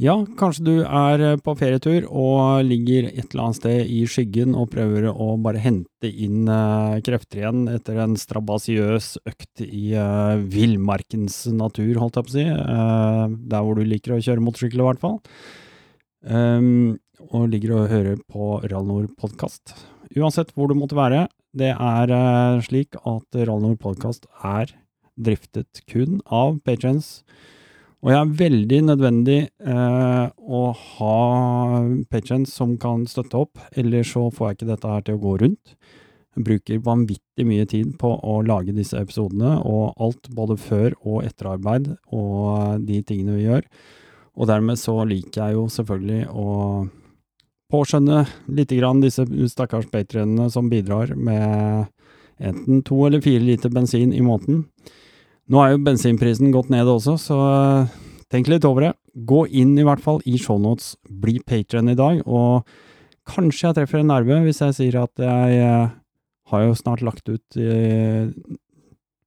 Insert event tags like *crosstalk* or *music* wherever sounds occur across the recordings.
Ja, kanskje du er eh, på ferietur og ligger et eller annet sted i skyggen og prøver å bare hente inn eh, krefter igjen etter en strabasiøs økt i eh, villmarkens natur, holdt jeg på å si. Eh, der hvor du liker å kjøre motorsykkel, i hvert fall. Um, og ligger og hører på Rallnord podkast. Uansett hvor du måtte være, det er eh, slik at Rallnord podkast er driftet kun av patrons. Og jeg er veldig nødvendig eh, å ha patrons som kan støtte opp, ellers så får jeg ikke dette her til å gå rundt. Jeg bruker vanvittig mye tid på å lage disse episodene, og alt både før og etterarbeid og de tingene vi gjør. Og dermed så liker jeg jo selvfølgelig å påskjønne lite grann disse stakkars patronene som bidrar med enten to eller fire liter bensin i måneden. Nå er jo bensinprisen gått ned også, så eh, tenk litt over det. Gå inn i hvert fall i shownotes, bli patron i dag, og kanskje jeg treffer en nerve hvis jeg sier at jeg eh, har jo snart lagt ut eh,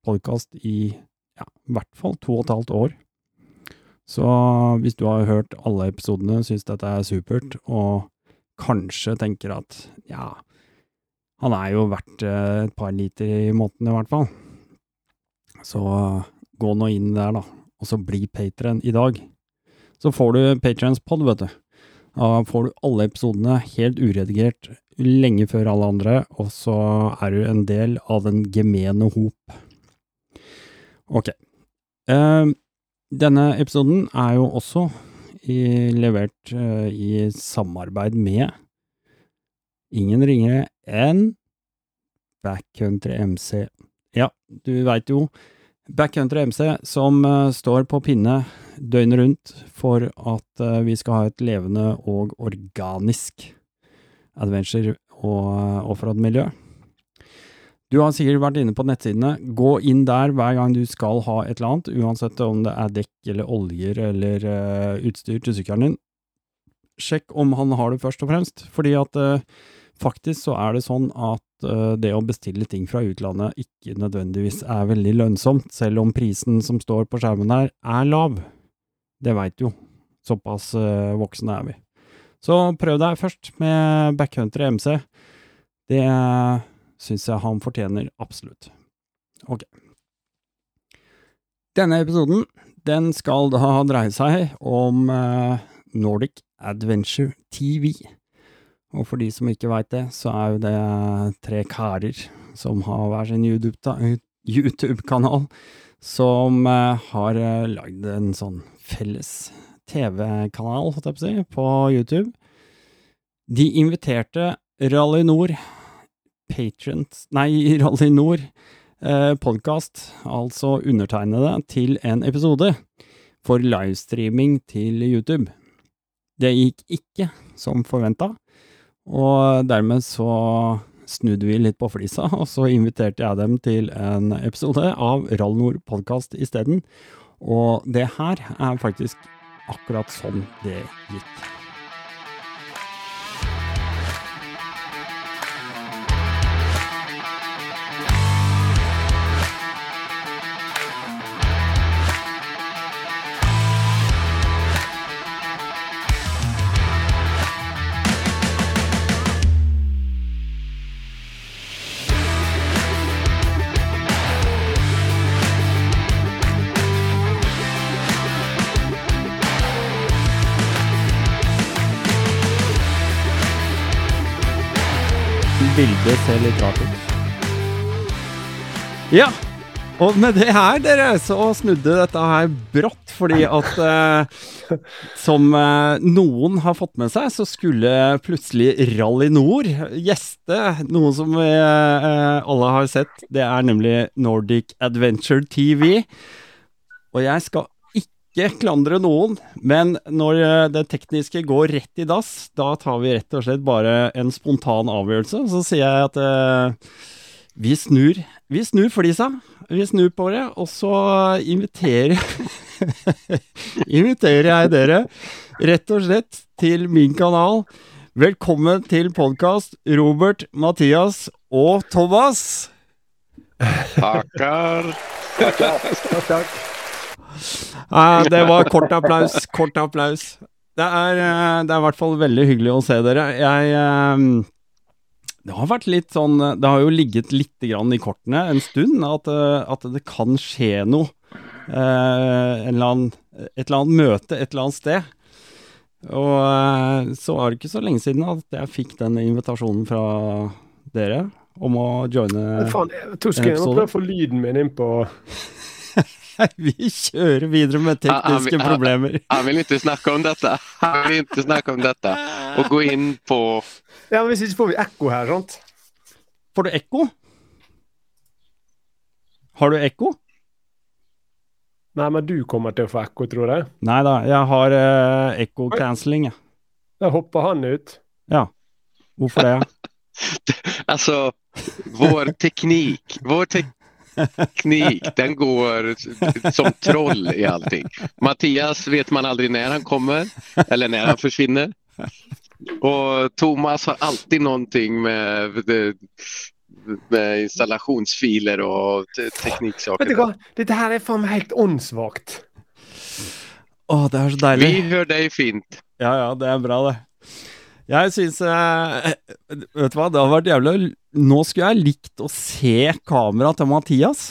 podkast i ja, i hvert fall to og et halvt år. Så hvis du har hørt alle episodene, syns dette er supert, og kanskje tenker at ja, han er jo verdt et par liter i måneden i hvert fall. Så gå nå inn der, da, og så bli patron i dag. Så får du Patrons pod, vet du. Da får du alle episodene helt uredigert lenge før alle andre, og så er du en del av den gemene hop. Ok. Uh, denne episoden er jo også i, levert eh, i samarbeid med ingen ringere enn Backcountry MC. Ja, du veit jo Backcountry MC som uh, står på pinne døgnet rundt for at uh, vi skal ha et levende og organisk adventure- og eh, uh, offroad-miljø. Du har sikkert vært inne på nettsidene. Gå inn der hver gang du skal ha et eller annet, uansett om det er dekk eller oljer eller utstyr til sykkelen din. Sjekk om han har det, først og fremst, fordi at faktisk så er det sånn at eh, det å bestille ting fra utlandet ikke nødvendigvis er veldig lønnsomt, selv om prisen som står på skjermen her er lav. Det veit jo. Såpass eh, voksne er vi. Så prøv deg først med Backhunter MC. Det syns jeg han fortjener absolutt. Ok. Denne episoden, den skal da dreie seg om eh, Nordic Adventure TV. Og for de som ikke veit det, så er jo det tre karer som har hver sin YouTube-kanal, som eh, har eh, lagd en sånn felles TV-kanal, holdt jeg på å si, på YouTube. De inviterte Rally Nord, Patrons Nei, *laughs* Rally Nord eh, podkast, altså undertegnede, til en episode for livestreaming til YouTube. Det gikk ikke som forventa. Og dermed så snudde vi litt på flisa, *laughs* og så inviterte jeg dem til en episode av Rallnord podkast isteden. Og det her er faktisk akkurat sånn det gikk. Bildet säljer gratis. Ja, og med det her, dere, så snudde dette her brått, fordi at eh, Som eh, noen har fått med seg, så skulle plutselig Rally Nord gjeste noe som vi eh, alle har sett. Det er nemlig Nordic Adventure TV. Og jeg skal ikke klandre noen, men når det tekniske går rett i dass, da tar vi rett og slett bare en spontan avgjørelse. Så sier jeg at eh, vi snur Vi snur flisa. Vi snur på det, og så inviterer *laughs* Inviterer jeg dere rett og slett til min kanal. Velkommen til podkast, Robert, Mathias og Thomas. Tackar. Takk, takk. Ja, det var kort applaus, kort applaus. det er, eh, det er i hvert fall veldig hyggelig å se dere. Jeg eh, Det har vært litt sånn Det har jo ligget litt grann i kortene en stund at, eh, at det kan skje noe. En eller annen, et eller annet møte et eller annet sted. Og så var det ikke så lenge siden at jeg fikk den invitasjonen fra dere om å joine Faen, jeg må prøve å få lyden min inn på *laughs* Vi kjører videre med tekniske han, problemer. Han, han, vill inte snacka om detta. Han vill inte snacka om detta. Och gå in på... Ja, men ikke får vi ekko her, sant? Får du ekko? Har du ekko? Nei, men du kommer til å få ekko, tror jeg. Nei da, jeg har uh, ekko cancelling. Da hopper han ut. Ja. Hvorfor det? altså, *laughs* vår teknik, vår tek teknik, den går som troll i allting. Mattias vet man aldrig när han kommer eller när han försvinner. Och Thomas har alltid någonting med, med installationsfiler och tekniksaker. Vet du her er faen meg helt åndssvakt. Å, det er så deilig. Vi hører deg fint. Ja, ja, det er bra, det. Jeg syns eh, Vet du hva, det har vært jævlig Nå skulle jeg likt å se kameraet til Mathias.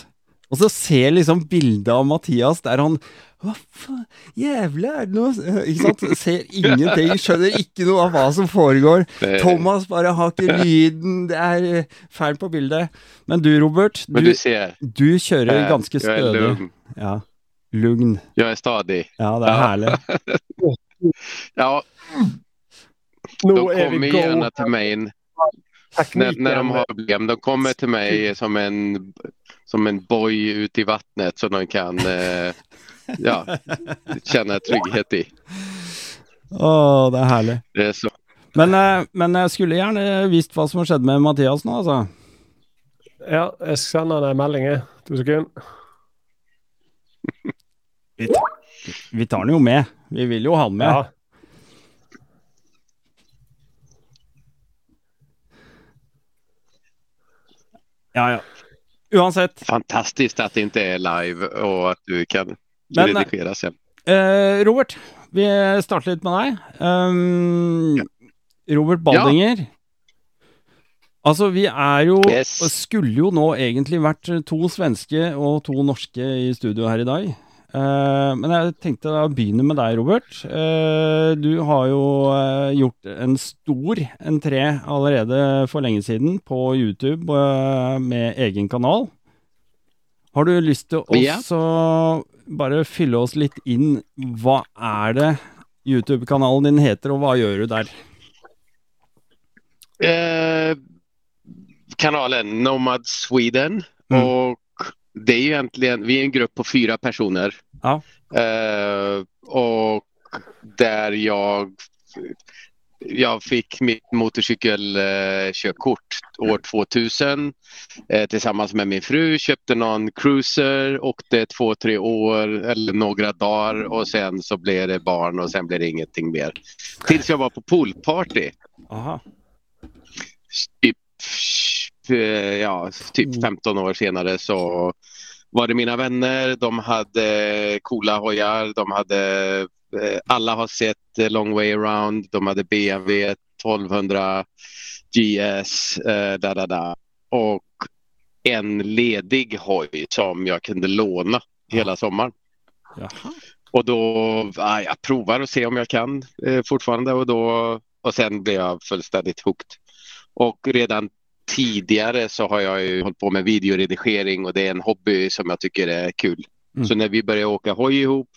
Og så se liksom bildet av Mathias der han Hva faen Jævla er det noe *laughs* Ikke sant? Ser ingenting, skjønner ikke noe av hva som foregår. Thomas bare har ikke lyden, det er eh, feil på bildet. Men du, Robert, du, du, ser, du kjører ganske stødig. Jeg er lugn. Ja. Lugn. Jeg er stadig. Ja, det er ja. herlig. *laughs* ja. de kommer gärna till när, när de har problem. De kommer till mig som en, som en boj ut i vattnet som de kan eh, ja, känna trygghet i. Å, det er herlig. Det er så. Men, eh, men jeg skulle gjerne visst hva som har skjedd med Mathias nå, altså. Ja, jeg sender deg en melding, To sekunder. Vi, vi tar den jo med. Vi vil jo ha den med. Ja. Ja, ja. Uansett. Fantastiskt att det inte är live och att du kan Men, redigera sen. Eh, Robert, vi starter litt med deg. Um, ja. Robert Baldinger. Ja. Altså, vi er jo yes. Skulle jo nå egentlig vært to svenske og to norske i studio her i dag. Uh, men jeg tenkte å begynne med deg, Robert. Uh, du har jo uh, gjort en stor entré allerede for lenge siden på YouTube med egen kanal. Har du lyst til å yeah. bare fylle oss litt inn? Hva er det YouTube-kanalen din heter, og hva gjør du der? kanalen Nomad Sweden. Mm. og det är egentligen, vi är en grupp på fyra personer. Ja. Uh, och där jag jag fick mitt motorcykelkörkort år 2000 eh, tillsammans med min fru. Köpte någon cruiser, åkte två, tre år eller några dagar och sen så blev det barn och sen blev det ingenting mer. Tills jag var på poolparty. Aha. Typ Eh, ja, typ 15 mm. år senare så var det mina vänner. De hade coola hojar. De hade, eh, alla har sett Long Way Around. De hade BMW 1200 GS. Eh, da, da, da. Och en ledig hoj som jag kunde låna hela sommaren. Jaha. Och då, ja, jag provar och ser om jag kan eh, fortfarande och då och sen blev jag fullständigt hooked. Och redan tidigare så har jag ju hållit på med videoredigering och det är en hobby som jag tycker är kul. Mm. Så när vi började åka hoj ihop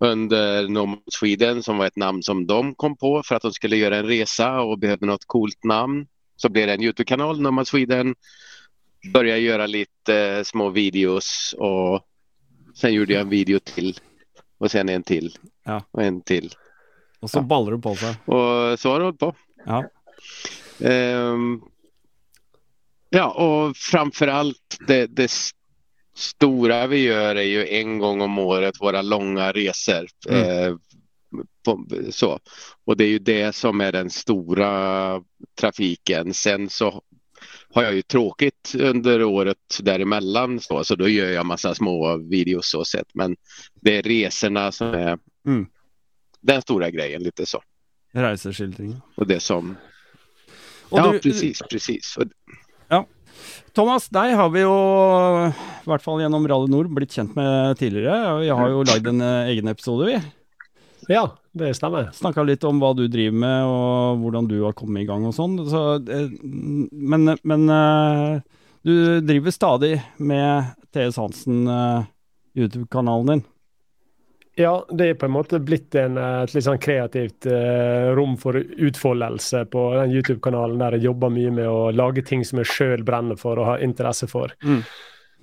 under Nomad Sweden som var ett namn som de kom på för att de skulle göra en resa och behövde något coolt namn. Så blev det en Youtube-kanal, Nomad Sweden. Började göra lite eh, små videos och sen gjorde jag en video till och sen en till ja. och en till. Och så ja. ballar du på sig. Och så har det hållit på. Ja. Um, Ja, och framförallt det, det stora vi gör är ju en gång om året våra långa resor. Mm. Eh, på, så. Och det är ju det som är den stora trafiken. Sen så har jag ju tråkigt under året däremellan så, så då gör jag massa små videos så sett. Men det är resorna som är mm. den stora grejen lite så. Reiseskildring. Och det som... Og ja, du- precis, precis. Thomas, deg har vi jo, i hvert fall gjennom Radio Nord, blitt kjent med tidligere. Vi har jo lagd en eh, egen episode, vi. Ja, det stemmer. Snakka litt om hva du driver med, og hvordan du har kommet i gang og sånn. Så, eh, men men eh, du driver stadig med TS Hansen, YouTube-kanalen din. Ja, det er på en måte blitt en, eh, et litt sånn kreativt eh, rom for utfoldelse på den YouTube-kanalen der jeg jobber mye med å lage ting som jeg sjøl brenner for og har interesse for. Mm.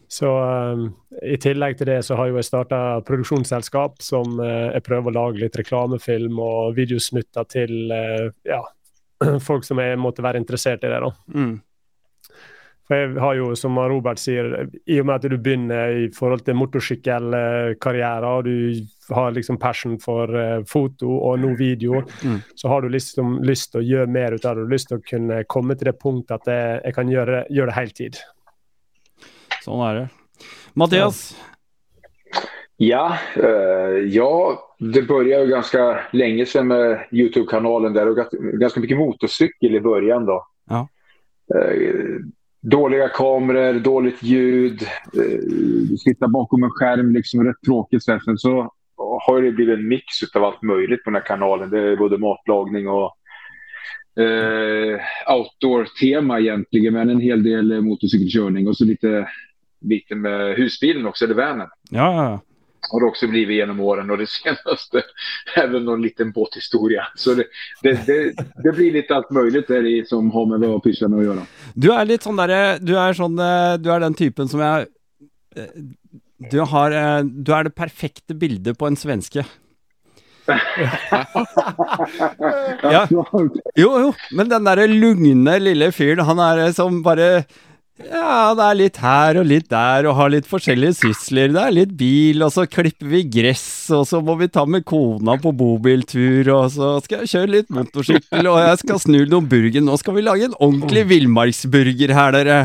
Så eh, i tillegg til det så har jo jeg starta produksjonsselskap som eh, jeg prøver å lage litt reklamefilm og videosnutter til eh, ja, *clears throat* folk som jeg måtte være interessert i det. da. Mm. For jeg har jo, som Robert sier, i og med at du begynner i forhold til motorsykkelkarriere, og du har liksom passion for eh, foto og nå video, Mm. så har du liksom lyst til å gjøre mer ut av det. Du har lyst til å kunne komme til det punktet at jeg, jeg kan gjøre, gjøre det heltid. Sånn er det. Mathias, Ja, eh, ja, det började ju ganska länge sedan med Youtube-kanalen där och ganska, mycket motorcykel i början då. Ja. Eh, dåliga kameror, dåligt ljud, eh, sitta bakom en skärm, liksom rätt tråkigt. så så har det blivit en mix av allt möjligt på den här kanalen. Det är både matlagning och eh, outdoor-tema egentligen, men en hel del eh, motorcykelkörning och så lite, lite med husbilen också, eller vanen ja, har det också blivit genom åren och det *laughs* senaste även någon liten båthistoria. Så det, det, det, det blir lite allt möjligt där i som har med vad jag pysslar med att göra. Du er litt sånn derre Du er sånn eh, Du er den typen som eh, Du har eh, Du er det perfekte bildet på en svenske. *laughs* Ja. Jo, jo, men den derre lugne lille fyren, han er eh, som bare ja, det er litt her og litt der, og har litt forskjellige sysler. Det er litt bil, og så klipper vi gress, og så må vi ta med kona på bobiltur, og så skal jeg kjøre litt motorsykkel, og jeg skal snu noen burger. Nå skal vi lage en ordentlig villmarksburger her, dere.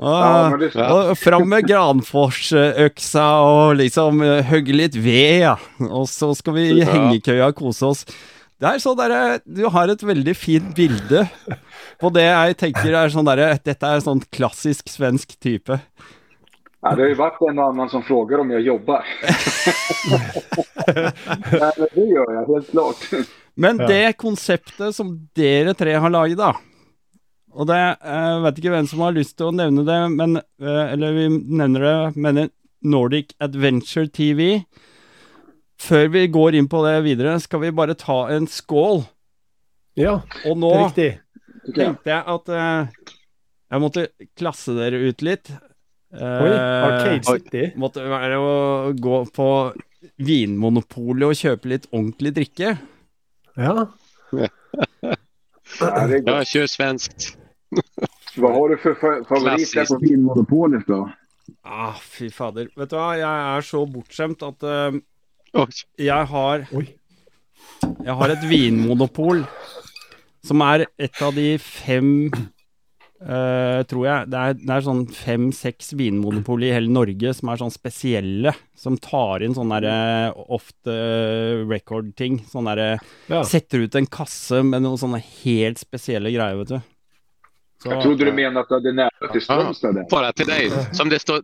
Ja, fram med Granforsøksa og liksom eh, hogge litt ved, ja. Og så skal vi i Ja. hengekøya kose oss. Det er sånn derre Du har et veldig fint bilde på det jeg tenker er sånn derre Dette er sånn klassisk svensk type. ja, det har ju varit en och annan som frågar om jag jobbar. *laughs* men det gör jag, helt klart. Men det konseptet som dere tre har laget, da Og det Jeg vet ikke hvem som har lyst til å nevne det, men eh, Eller vi nevner det, men Nordic Adventure TV. Før vi går inn på det videre, skal vi bare ta en skål. Ja, Og nå riktig. tycker jag. tenkte jeg at eh, jeg måtte klasse dere ut litt. Eh, Oi, Arcade City. Måtte være å gå på Vinmonopolet og kjøpe litt ordentlig drikke. Ja. Ja, det kör svenskt. *laughs* Vad har du för fa- favorit där på Vinmonopolet då? Ah, fy fader. Vet du hva, jeg er så bortskjemt at eh, Oj. jeg har Oi. Jeg har et vinmonopol som er et av de fem eh, tror jeg. Det er, det er sånn fem-seks vinmonopol i hele Norge som er sånn spesielle. Som tar inn sånne der, eh, off the record-ting. Sånn derre Ja. Setter ut en kasse med noen sånne helt spesielle greier, vet du. Så, Jag trodde du menade att du hade nära till Strömstad. Bara till dig. Som det står,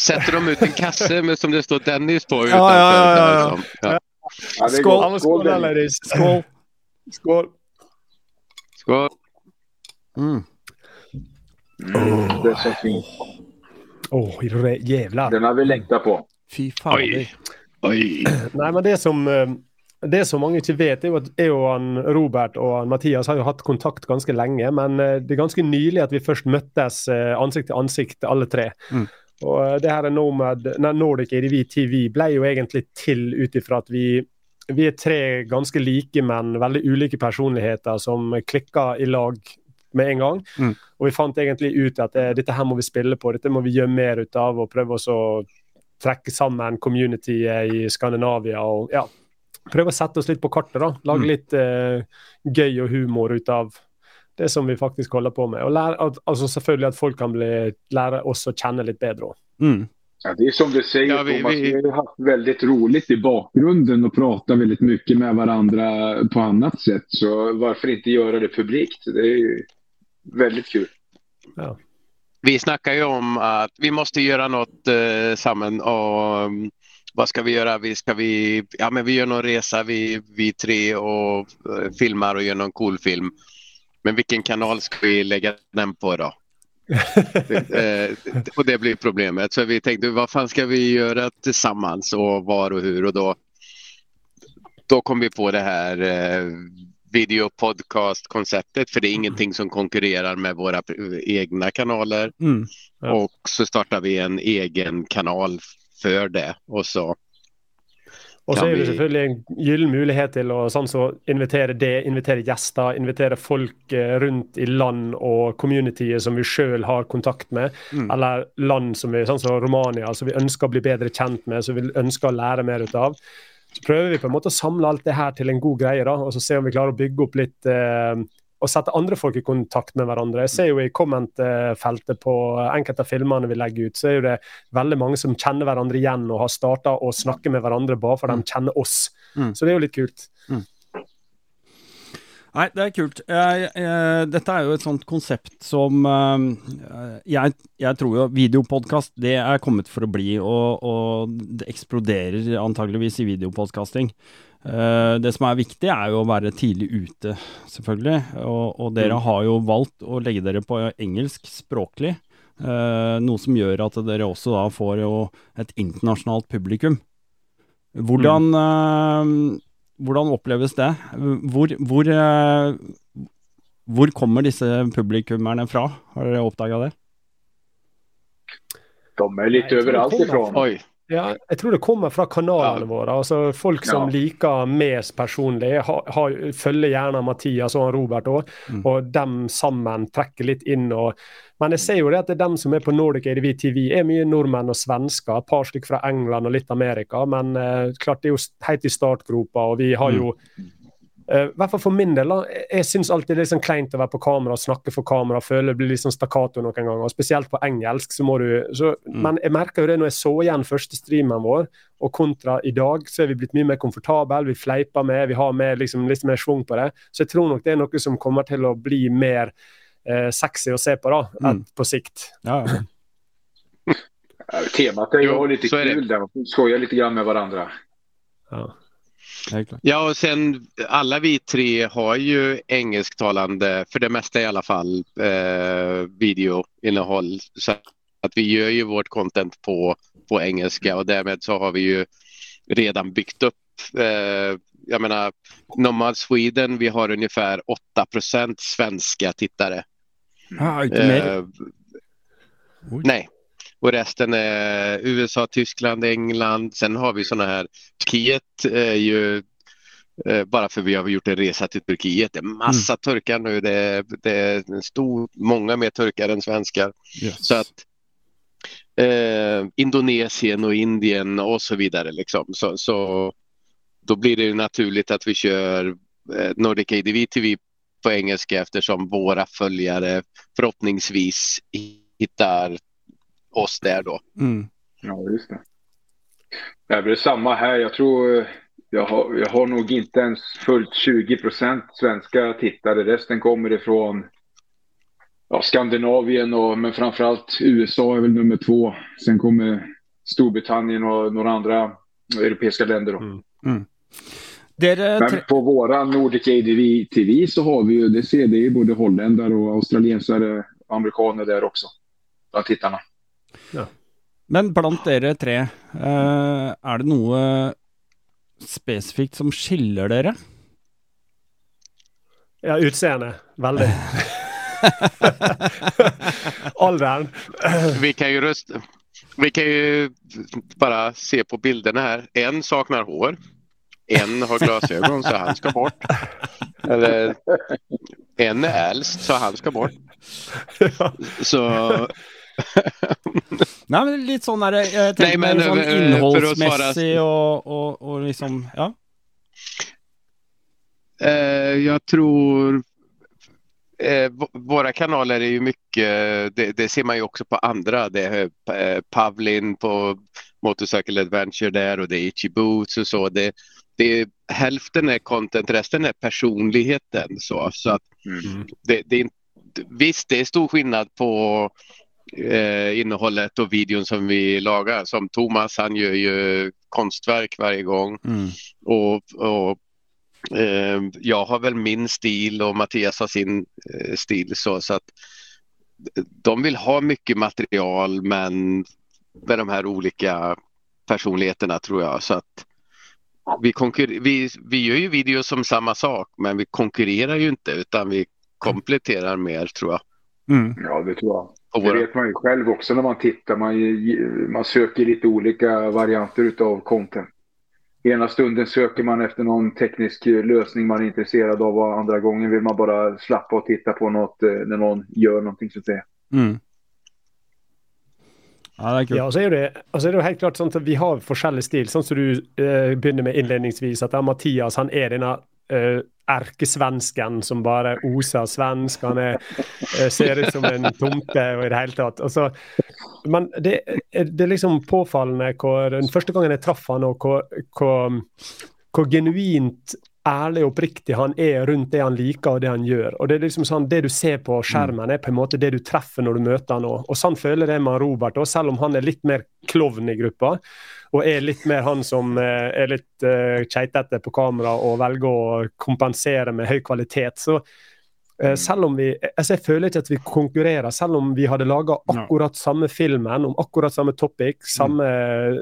sätter de ut en kasse *laughs* med som det står Dennis på utanför. ja, ja, ja. Liksom. Ja. Ja, är Skål. Ja, skål, Dennis. ladies. Skål. Skål. Skål. Mm. Mm, det är så fint. Åh, re- jävlar. Den har vi längtat på. Fy fader. Oi. Oi. Nei, men det som, eh, det som mange ikke vet, er jo at er jo han Robert og han Mathias har jo hatt kontakt ganske lenge. Men eh, det er ganske nylig at vi først møttes eh, ansikt til ansikt, alle tre. Mm. Og eh, det her er Nomad, nei, Nordic ADV TV ble jo egentlig til ut ifra at vi vi er tre ganske like, men veldig ulike personligheter som klikka i lag med en gang. Mm. Og vi fant egentlig ut at dette her må vi spille på, dette må vi gjøre mer ut av. Og prøve å trekke sammen communityet i Skandinavia. og ja, Prøve å sette oss litt på kartet. da, Lage Mm. litt eh, gøy og humor ut av det som vi faktisk holder på med. Og lære, at, altså Selvfølgelig at folk kan bli, lære oss kjenne litt bedre òg. Mm. Ja, det är som du säger Ja, vi- Thomas, vi- vi har haft väldigt roligt i bakgrunden och pratat väldigt mycket med varandra på annat sätt. Så varför inte göra det publikt? Det är ju väldigt kul. Vi snackar ju om att vi måste göra något eh, samman och mm, vad ska vi göra? Vi ska vi, ja men vi gör någon resa vi, vi tre och eh, filmar och gör någon cool film. Men vilken kanal ska vi lägga den på då? *laughs* eh, och det blir problemet. Så vi tänkte vad fan ska vi göra tillsammans och var och hur och då då kom vi på det här eh, videopodcast-konceptet för det är ingenting som konkurrerar med våra egna kanaler. Mm. Ja. Och så startar vi en egen kanal för det. Och så, Og så er det selvfølgelig en gyllen mulighet til å sånn så invitere det, invitere gjester, invitere folk eh, rundt i land og communityet som vi sjøl har kontakt med, Mm. eller land som vi, sånn som Romania, som vi ønsker å bli bedre kjent med, som vi ønsker å lære mer ut av. Så prøver vi på en måte å samle alt det her til en god greie, da, og så se om vi klarer å bygge opp litt eh, og sette andre folk i kontakt med hverandre. Jeg ser jo i kommentfeltet på enkelte av filmene vi legger ut, så er jo det veldig mange som kjenner hverandre igjen og har starta å snakke med hverandre bare for de kjenner oss. Mm. Så det er jo litt kult. Nei, det er kult. Jeg, jeg, dette er jo et sånt konsept som eh, jeg, jeg tror jo videopodkast det er kommet for å bli, og, og det eksploderer antageligvis i videopodkasting. Eh, det som er viktig, er jo å være tidlig ute, selvfølgelig. Og, og dere har jo valgt å legge dere på engelsk språklig. eh, noe som gjør at dere også da får jo et internasjonalt publikum. Hvordan, eh, hvordan oppleves det? Hvor, hvor, hvor kommer disse publikummerne fra? Har dere oppdaga det? De är lite överallt ifrån. oj, Ja, jeg tror det kommer fra kanalene Ja. våre. altså Folk som Ja. liker Mes personlig, har, har, følger gjerne Mathias og Robert òg. Mm. Og dem sammen trekker litt inn. og Men jeg ser jo det at det er dem som er på Nordic ADV TV, er mye nordmenn og svensker. Et par stykker fra England og litt Amerika. Men eh, klart det er jo helt i startgropa, og vi har jo eh, I hvert fall for min del, da. Jeg, syns alltid det er sånn kleint å være på kamera og snakke for kamera. Føler det blir litt sånn stakkato noen ganger. og Spesielt på engelsk. så må du, så, Mm. Men jeg merka jo det når jeg så igjen første streamen vår, og kontra i dag, så er vi blitt mye mer komfortable. Vi fleiper med, vi har mer, liksom, litt mer schwung på det. Så jeg tror nok det er noe som kommer til å bli mer eh, sexy å se på da, Mm. på sikt. Ja, ja. *laughs* Temat är ju lite kul där. Man får skoja lite grann med varandra. Ja. Ja, och sen alla vi tre har ju engelsktalande, för det mesta i alla fall, eh, videoinnehåll. Så att vi gör ju vårt content på, på engelska och därmed så har vi ju redan byggt upp, eh, jag menar, Nomad Sweden, vi har ungefär 8% svenska tittare. Ah, ikke mer? Eh, nej. Och resten är USA, Tyskland, England. Sen har vi sådana här, Turkiet är ju eh, bara för vi har gjort en resa till Turkiet. Det är massa Mm. turkar nu. Det är, det är stor, många mer turkar än svenskar. Yes. Så att eh, Indonesien och Indien och så vidare liksom. Så, så då blir det naturligt att vi kör eh, Nordic ADV TV på engelska eftersom våra följare förhoppningsvis hittar oss där då. Mm. Ja, just det. Det är samma här. Jag tror jag har, jag har nog inte ens fullt 20% svenska tittare. Resten kommer ifrån ja, Skandinavien och men framförallt USA är väl nummer två. Sen kommer Storbritannien och några andra europeiska länder. Då. Mm. Dere tre... Men på våra Nordic ADV TV så har vi ju, det ser det är både holländare och australiensare, amerikaner där också. Bland tittarna. Men blant dere tre, eh, er det noe spesifikt som skiller dere? Ja, utseende. Veldig. *laughs* Alderen. Vi kan ju rösta. Vi kan ju bara se på bilderna här. En saknar hår. En har glasögon så han ska bort. Eller en är äldst så han ska bort. *laughs* ja. Så *laughs* Nei, men litt sånn der, jeg Nei, tenker men, mer sånn eh, innholdsmessig svare- og, og, og liksom Ja. eh, jag tror eh, våra kanaler är ju mycket, det, det, ser man ju också på andra. Det är eh, Pavlin på Motorcycle Adventure där och det är Itchy Boots och så. Det, det är, hälften är content, resten är personligheten. Så, så att mm. det, det är, visst, det är stor skillnad på eh, innehållet och videon som vi lagar. Som Thomas, han gör ju konstverk varje gång. Mm. Och, och eh, jag har väl min stil och Mattias har sin eh, stil. Så, så att de vill ha mycket material men med de här olika personligheterna tror jag. Så att vi, vi, vi gör ju videos som samma sak men vi konkurrerar ju inte utan vi kompletterar mer tror jag. Mm. Ja, det tror jag. Det vet man ju själv också när man tittar. Man, man söker lite olika varianter av content. Ena stunden söker man efter någon teknisk lösning man är intresserad av och andra gången vill man bara slappa och titta på något eh, när någon gör någonting så att säga. Mm. Ja, det. Ja, så er det, så er det helt klart sånn at Vi har forskjellig stil. Sånn som du eh, begynner med innledningsvis, at Mathias han er denne eh, erkesvensken som bare oser svensk. Han er, eh, ser ut som en tomte og i det hele tatt. Så, alltså, men det, det, er liksom påfallende hvor den første gangen jeg traff han, og hvor, hvor, hvor genuint ærlig og oppriktig han er rundt det han liker og det han gjør. Og Det er liksom sånn, det du ser på skjermen, er på en måte det du treffer når du møter han òg. Og sånn føler jeg med Robert òg, selv om han er litt mer klovn i gruppa. Og er litt mer han som eh, er litt uh, keitete på kamera og velger å kompensere med høy kvalitet. Så selv om vi altså Jeg føler ikke at vi konkurrerer, selv om vi hadde laga akkurat samme filmen om akkurat samme topic, samme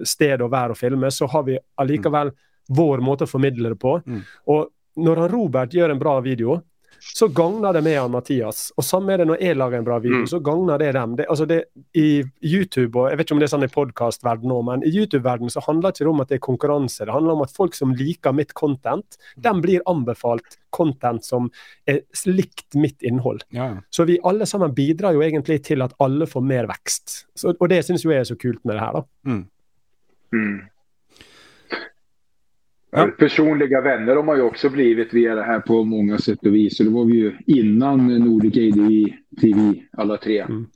sted å være og filme, så har vi allikevel vår måte å formidle det på. Mm. Og når han Robert gjør en bra video, så gagner det med han Mathias. Og samme er det når jeg lager en bra video, mm. så gagner det dem. Det, altså det, I YouTube, og jeg vet ikke om det er sånn i podkastverdenen òg, men i YouTube-verdenen så handler det ikke om at det er konkurranse. Det handler om at folk som liker mitt content, den blir anbefalt content som er likt mitt innhold. Ja. Så vi alle sammen bidrar jo egentlig til at alle får mer vekst. Så, og det syns jo jeg er så kult med det her, da. Mm. Mm. Ja. Personliga vänner har man ju också blivit via det här på många sätt och vis. Och det var vi ju innan Nordic ADV TV, alla tre. Mm.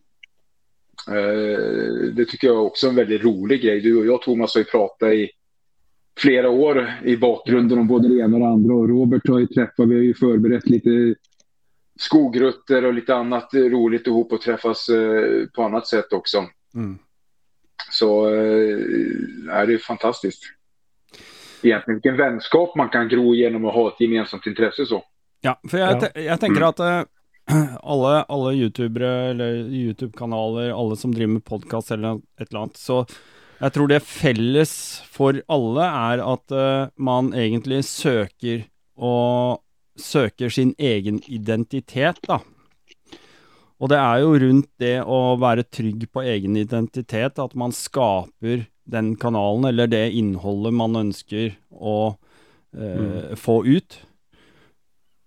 Uh, det tycker jag också är en väldigt rolig grej. Du och jag Thomas har ju pratat i flera år i bakgrunden om både det ena och det andra. Och Robert har ju träffat, vi har ju förberett lite skogrutter och lite annat roligt ihop och träffas uh, på annat sätt också. Mm. Så uh, det är fantastiskt egentligen vilken vänskap man kan gro genom att ha ett gemensamt intresse så. Ja, för jag, ja. jag tänker mm. att äh, *clears throat* alla, alla youtubere eller youtube-kanaler, alla som driver med podcast eller ett eller annat, så jag tror det felles för alla är att äh, man egentligen söker och söker sin egen identitet då. Och det är ju runt det att vara trygg på egen identitet, att man skapar den kanalen, eller det innehållet man ønsker å eh, mm. få ut.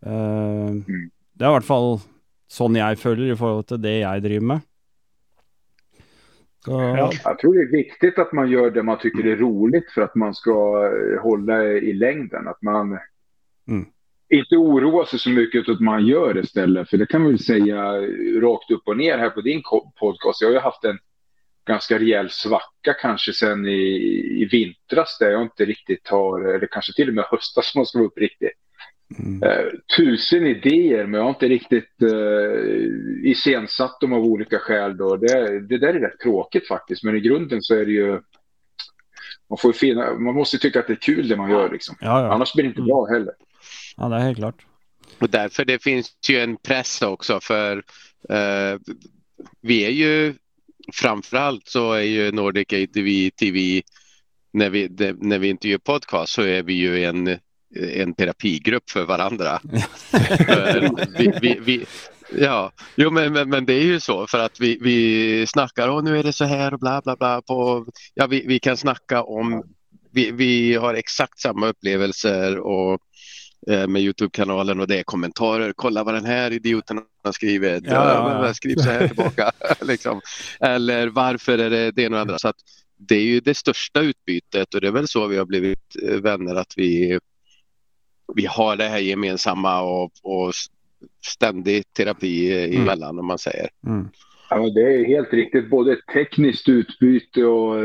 Eh, det er i hvert fall sånn jeg føler i forhold til det jeg driver med. Så... Ja, jag tror det är viktigt att man gör det man tycker är roligt för att man ska eh, hålla i längden. Att man mm. inte oroar sig så mycket att man gör det istället. För det kan man väl säga rakt upp och ner här på din podcast. Jag har ju haft en ganska rejäl svacka kanske sen i, i vintras där jag inte riktigt har, eller kanske till och med höstas om man ska vara uppriktig. Mm. Uh, tusen idéer men jag har inte riktigt uh, iscensatt dem av olika skäl. Då. Det, det där är rätt tråkigt faktiskt men i grunden så är det ju man, får finna, man måste tycka att det är kul det man gör liksom. Ja, ja. Annars blir det inte mm. bra heller. Ja, det är helt klart. Och därför det finns ju en press också för uh, vi är ju framförallt så är ju Nordic ATV TV när vi, när vi inte gör podcast så är vi ju en, en terapigrupp för varandra. *laughs* vi, vi, vi, ja, jo, men, men, men, det är ju så för att vi, vi snackar och nu är det så här och bla bla bla. På, ja, vi, vi kan snacka om, vi, vi har exakt samma upplevelser och med Youtube-kanalen och det är kommentarer. Kolla vad den här idioten har skrivit. Ja, ja, ja. Skriv så här *laughs* tillbaka. *laughs* liksom. Eller varför är det det ena och andra. Så att det är ju det största utbytet och det är väl så vi har blivit eh, vänner att vi, vi har det här gemensamma och, och ständig terapi emellan om man säger. Mm. Ja, det är helt riktigt. Både tekniskt utbyte och,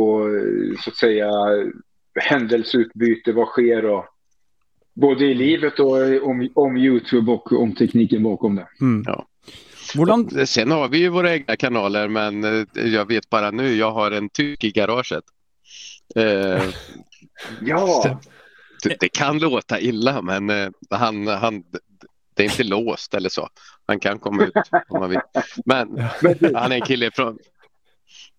och så att säga händelseutbyte. Vad sker och både i livet och om, om Youtube och om tekniken bakom det. Mm. Ja. Hvordan, Sen har vi ju våra egna kanaler men eh, jag vet bara nu, jag har en tysk i garaget. Eh, *laughs* Ja, det, det kan låta illa men eh, han, han, det är inte låst eller så. Han kan komma ut om man vill. Men han är en kille från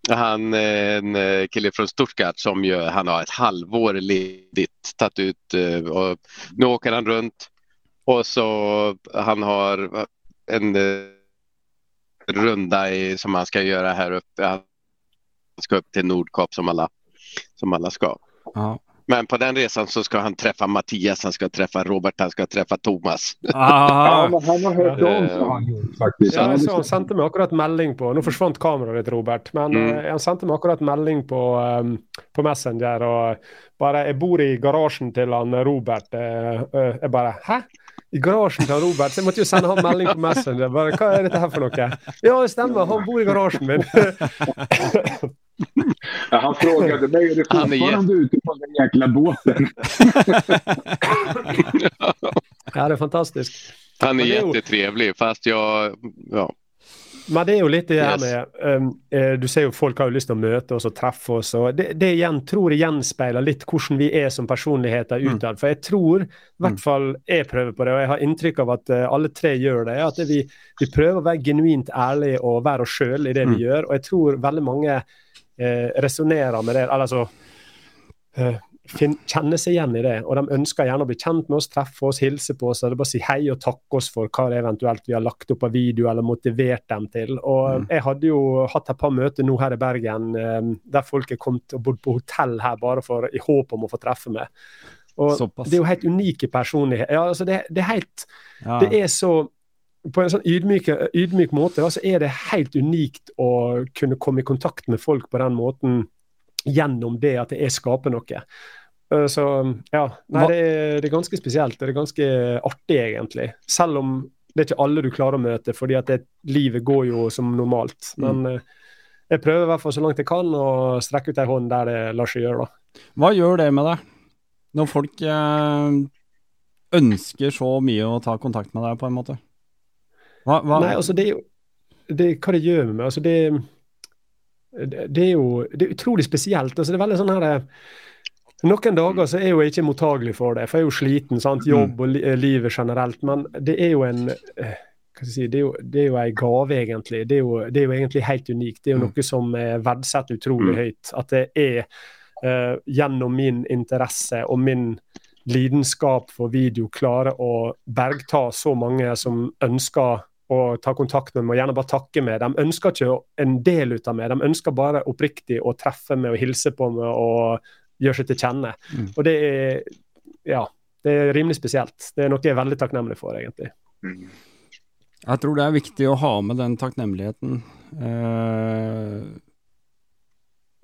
han är en eh, kille från Stuttgart som ju, han har ett halvår ledigt tagit ut eh, och nu åker han runt och så han har eh, en runda i, som han ska göra här uppe. Han ska upp till Nordkap som alla, som alla ska. ja. Men på den resan så ska han träffa Mattias, han ska träffa Robert, han ska träffa Thomas. ja Ah, men han har hört om så han gjort faktiskt. Ja, hade så sendte meg akkurat melding på Nå forsvant kameraet ditt, Robert. Men Mm. eh, han sendte meg akkurat melding på, um, på Messenger. Og bare 'Jeg bor i garasjen til han Robert'. Eh, eh, jeg bare 'Hæ?' I garasjen til han Robert? Så jeg måtte jo sende han melding på Messenger. Bare, 'Hva er dette her for noe?' Ja, det stemmer. Han bor i garasjen min. *laughs* Ja, han frågade mig, är du Han är fortfarande ute på den jäkla båten? *laughs* ja, det er fantastisk. Han är är ju- jättetrevlig fast jag, ja. Men det jo litt det Yes. med um, Du ser jo folk har til å møte oss og treffe oss. og Det, det igjen tror gjenspeiler litt hvordan vi er som personligheter Mm. utad. For jeg tror, i Mm. hvert fall jeg prøver på det, og jeg har inntrykk av at eh, alle tre gjør det, at vi, vi prøver å være genuint ærlige og være oss sjøl i det Mm. vi gjør. Og jeg tror veldig mange eh, resonnerer med det. eller altså eh, fin, kjenner seg igjen i det. Og de ønsker gjerne å bli kjent med oss, treffe oss, hilse på oss. og det er bare si hei og takke oss for hva det eventuelt vi har lagt opp av video eller motivert dem til. Og Mm. Jeg hadde jo hatt et par møter nå her i Bergen eh, der folk er kommet og bodd på hotell her bare for, i håp om å få treffe meg. Og Såpass. Det er jo helt unike personligheter. Ja, altså det, det er helt ja. det er så På en sånn ydmyk, ydmyk måte da, så er det helt unikt å kunne komme i kontakt med folk på den måten gjennom det at jeg skaper noe. Så ja, nei, det er, det er ganske spesielt. Det er ganske artig, egentlig. Selv om det er ikke alle du klarer å møte, fordi at det, livet går jo som normalt. Men eh, jeg prøver i hvert fall så langt jeg kan å strekke ut ei hånd der det lar seg gjøre. da. Hva gjør det med deg? Når folk eh, ønsker så mye å ta kontakt med deg, på en måte? Hva, hva? Nei, altså det er jo det, Hva det gjør med meg altså det, det, det er jo det er utrolig spesielt. altså Det er veldig sånn her eh, Noen dager så er jo jeg ikke mottagelig for det, for jeg er jo sliten. sant, Jobb og li, eh, livet generelt. Men det er jo en eh, si, det er jo, det er jo en gave, egentlig. Det er, jo, det er jo egentlig helt unikt. Det er jo Mm. noe som er verdsatt utrolig høyt. At det er eh, gjennom min interesse og min lidenskap for video klarer å bergta så mange som ønsker å ta kontakt med meg og gjerne bare takke meg. De ønsker ikke en del ut av meg, de ønsker bare oppriktig å treffe meg og hilse på meg og gjøre seg til kjenne. Mm. Og det er ja, det er rimelig spesielt. Det er noe jeg er veldig takknemlig for, egentlig. Mm. Jeg tror det er viktig å ha med den takknemligheten. Eh,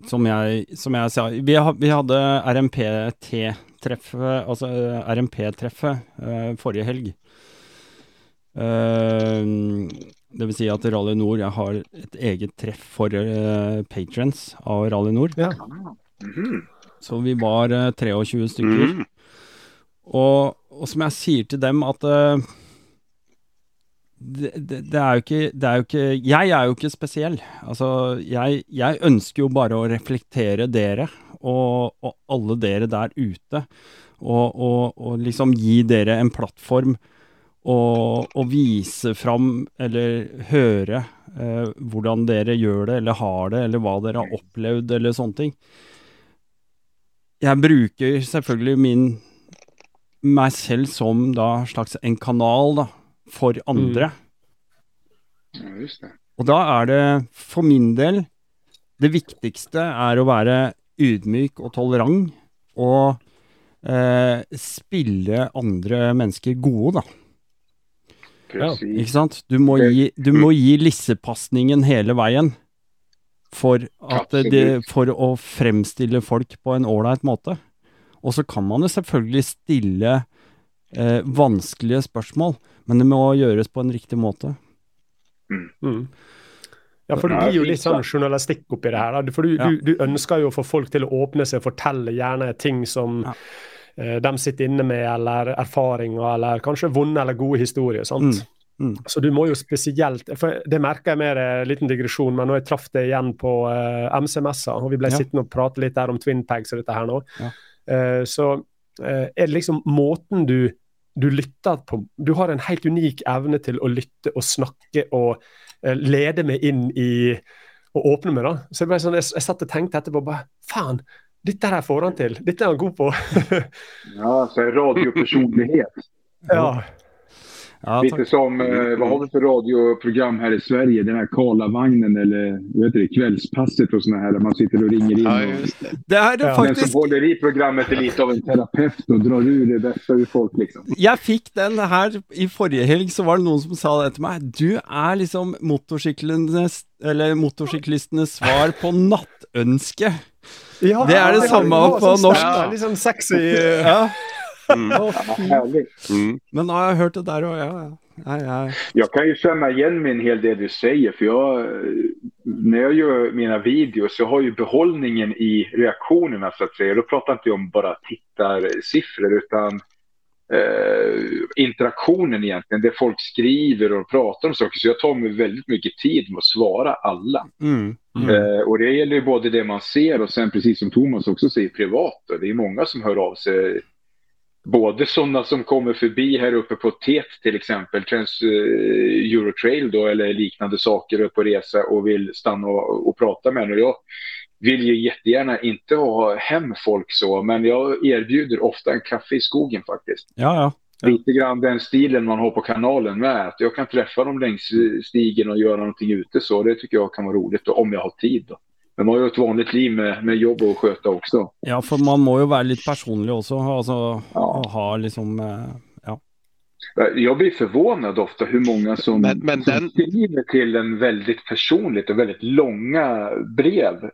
som, jeg, som jeg sa Vi, ha, vi hadde RMPT-treffet, altså eh, RMP-treffet, eh, forrige helg. Eh, det vil si at Rally Nord Jeg har et eget treff for uh, patrons av Rally Nord. Ja. Mhm. Så vi var eh, 23 stykker. Mm. Og, og som jeg sier til dem at eh, det, det, det, er jo ikke, det er jo ikke Jeg er jo ikke spesiell. Altså, jeg, jeg ønsker jo bare å reflektere dere og, og alle dere der ute. Og, og, og liksom gi dere en plattform og, og vise fram eller høre eh, hvordan dere gjør det, eller har det, eller hva dere har opplevd, eller sånne ting. Jeg bruker selvfølgelig min meg selv som da slags en kanal da, for andre. Ja, just det. Og da er det for min del Det viktigste er å være ydmyk og tolerant og eh, spille andre mennesker gode, da. Precis. Ikke sant? Du må gi, du må gi lissepasningen hele veien for, Absolutt. for å fremstille folk på en ålreit måte. Og så kan man jo selvfølgelig stille eh, vanskelige spørsmål, men det må gjøres på en riktig måte. Mm. Ja, for det Ja, blir jo litt sånn journalistikk oppi det her. Da. For du, Ja. du, du ønsker jo å få folk til å åpne seg, fortelle gjerne ting som Ja. Eh, de sitter inne med, eller erfaringer, eller kanskje vonde eller gode historier. sant? Mm, mm. Så du må jo spesielt for Det merker jeg mer, eh, liten digresjon, men når jeg traff det igjen på eh, MC-messa, og vi ble Ja. sittende og prate litt der om Twin Pags og dette her nå, Ja. eh, så eh, er det liksom måten du du lytter på Du har en helt unik evne til å lytte og snakke og eh, lede meg inn i og åpne meg, da. Så jeg, ble sånn, jeg, jeg satt og tenkte etterpå bare Faen, dette her får han til. Dette er han god på. *laughs* Ja, så här radiopersonlighet. *laughs* ja. Ja, Lite som, eh, vad har vi för radioprogram här i Sverige? Den här Karlavagnen eller heter det, Kvällspasset och såna här där man sitter och ringer in. Ja, och, just det. Det er Ja. den som håller i programmet är lite av en terapeut och drar ur det bästa ur folk. Liksom. Jeg fikk den her i forrige helg, så var det noen som sa det til meg. Du er liksom motorsyklenes, eller motorsyklistenes svar på nattønske. Ja, Det er det var på norsk. sexy eh, Ja, Mm. å, Ja, härligt. Mm. Men har jeg hørt det der òg, ja. ja. Jeg- Jag kan ju känna igen mig en hel del du säger. För jag, när jag gör mina videos så har ju behållningen i reaktionerna så att säga. Då pratar inte jag om bara tittarsiffror utan eh, interaktionen egentligen. Det folk skriver och pratar om saker. Så jag tar mig väldigt mycket tid med att svara alla. Mm. Eh, och det gäller ju både det man ser och sen precis som Thomas också säger privat. Då. Det är många som hör av sig. Både sådana som kommer förbi här uppe på TET till exempel, Trans eh, Eurotrail då eller liknande saker upp på resa och vill stanna och, och prata med en. Och jag vill ju jättegärna inte ha hem folk så, men jag erbjuder ofta en kaffe i skogen faktiskt. Ja, ja. Ja. Lite grann den stilen man har på kanalen med. Att jag kan träffa dem längs stigen och göra någonting ute så. Det tycker jag kan vara roligt då, om jag har tid. Då. Men man har ju ett vanligt liv med, med jobb att sköta också. Ja, for man må jo være litt personlig også. Altså Ja. å ha liksom eh. Jag blir förvånad ofta hur många som, Men- men som den- skriver till en väldigt personligt och väldigt långa brev.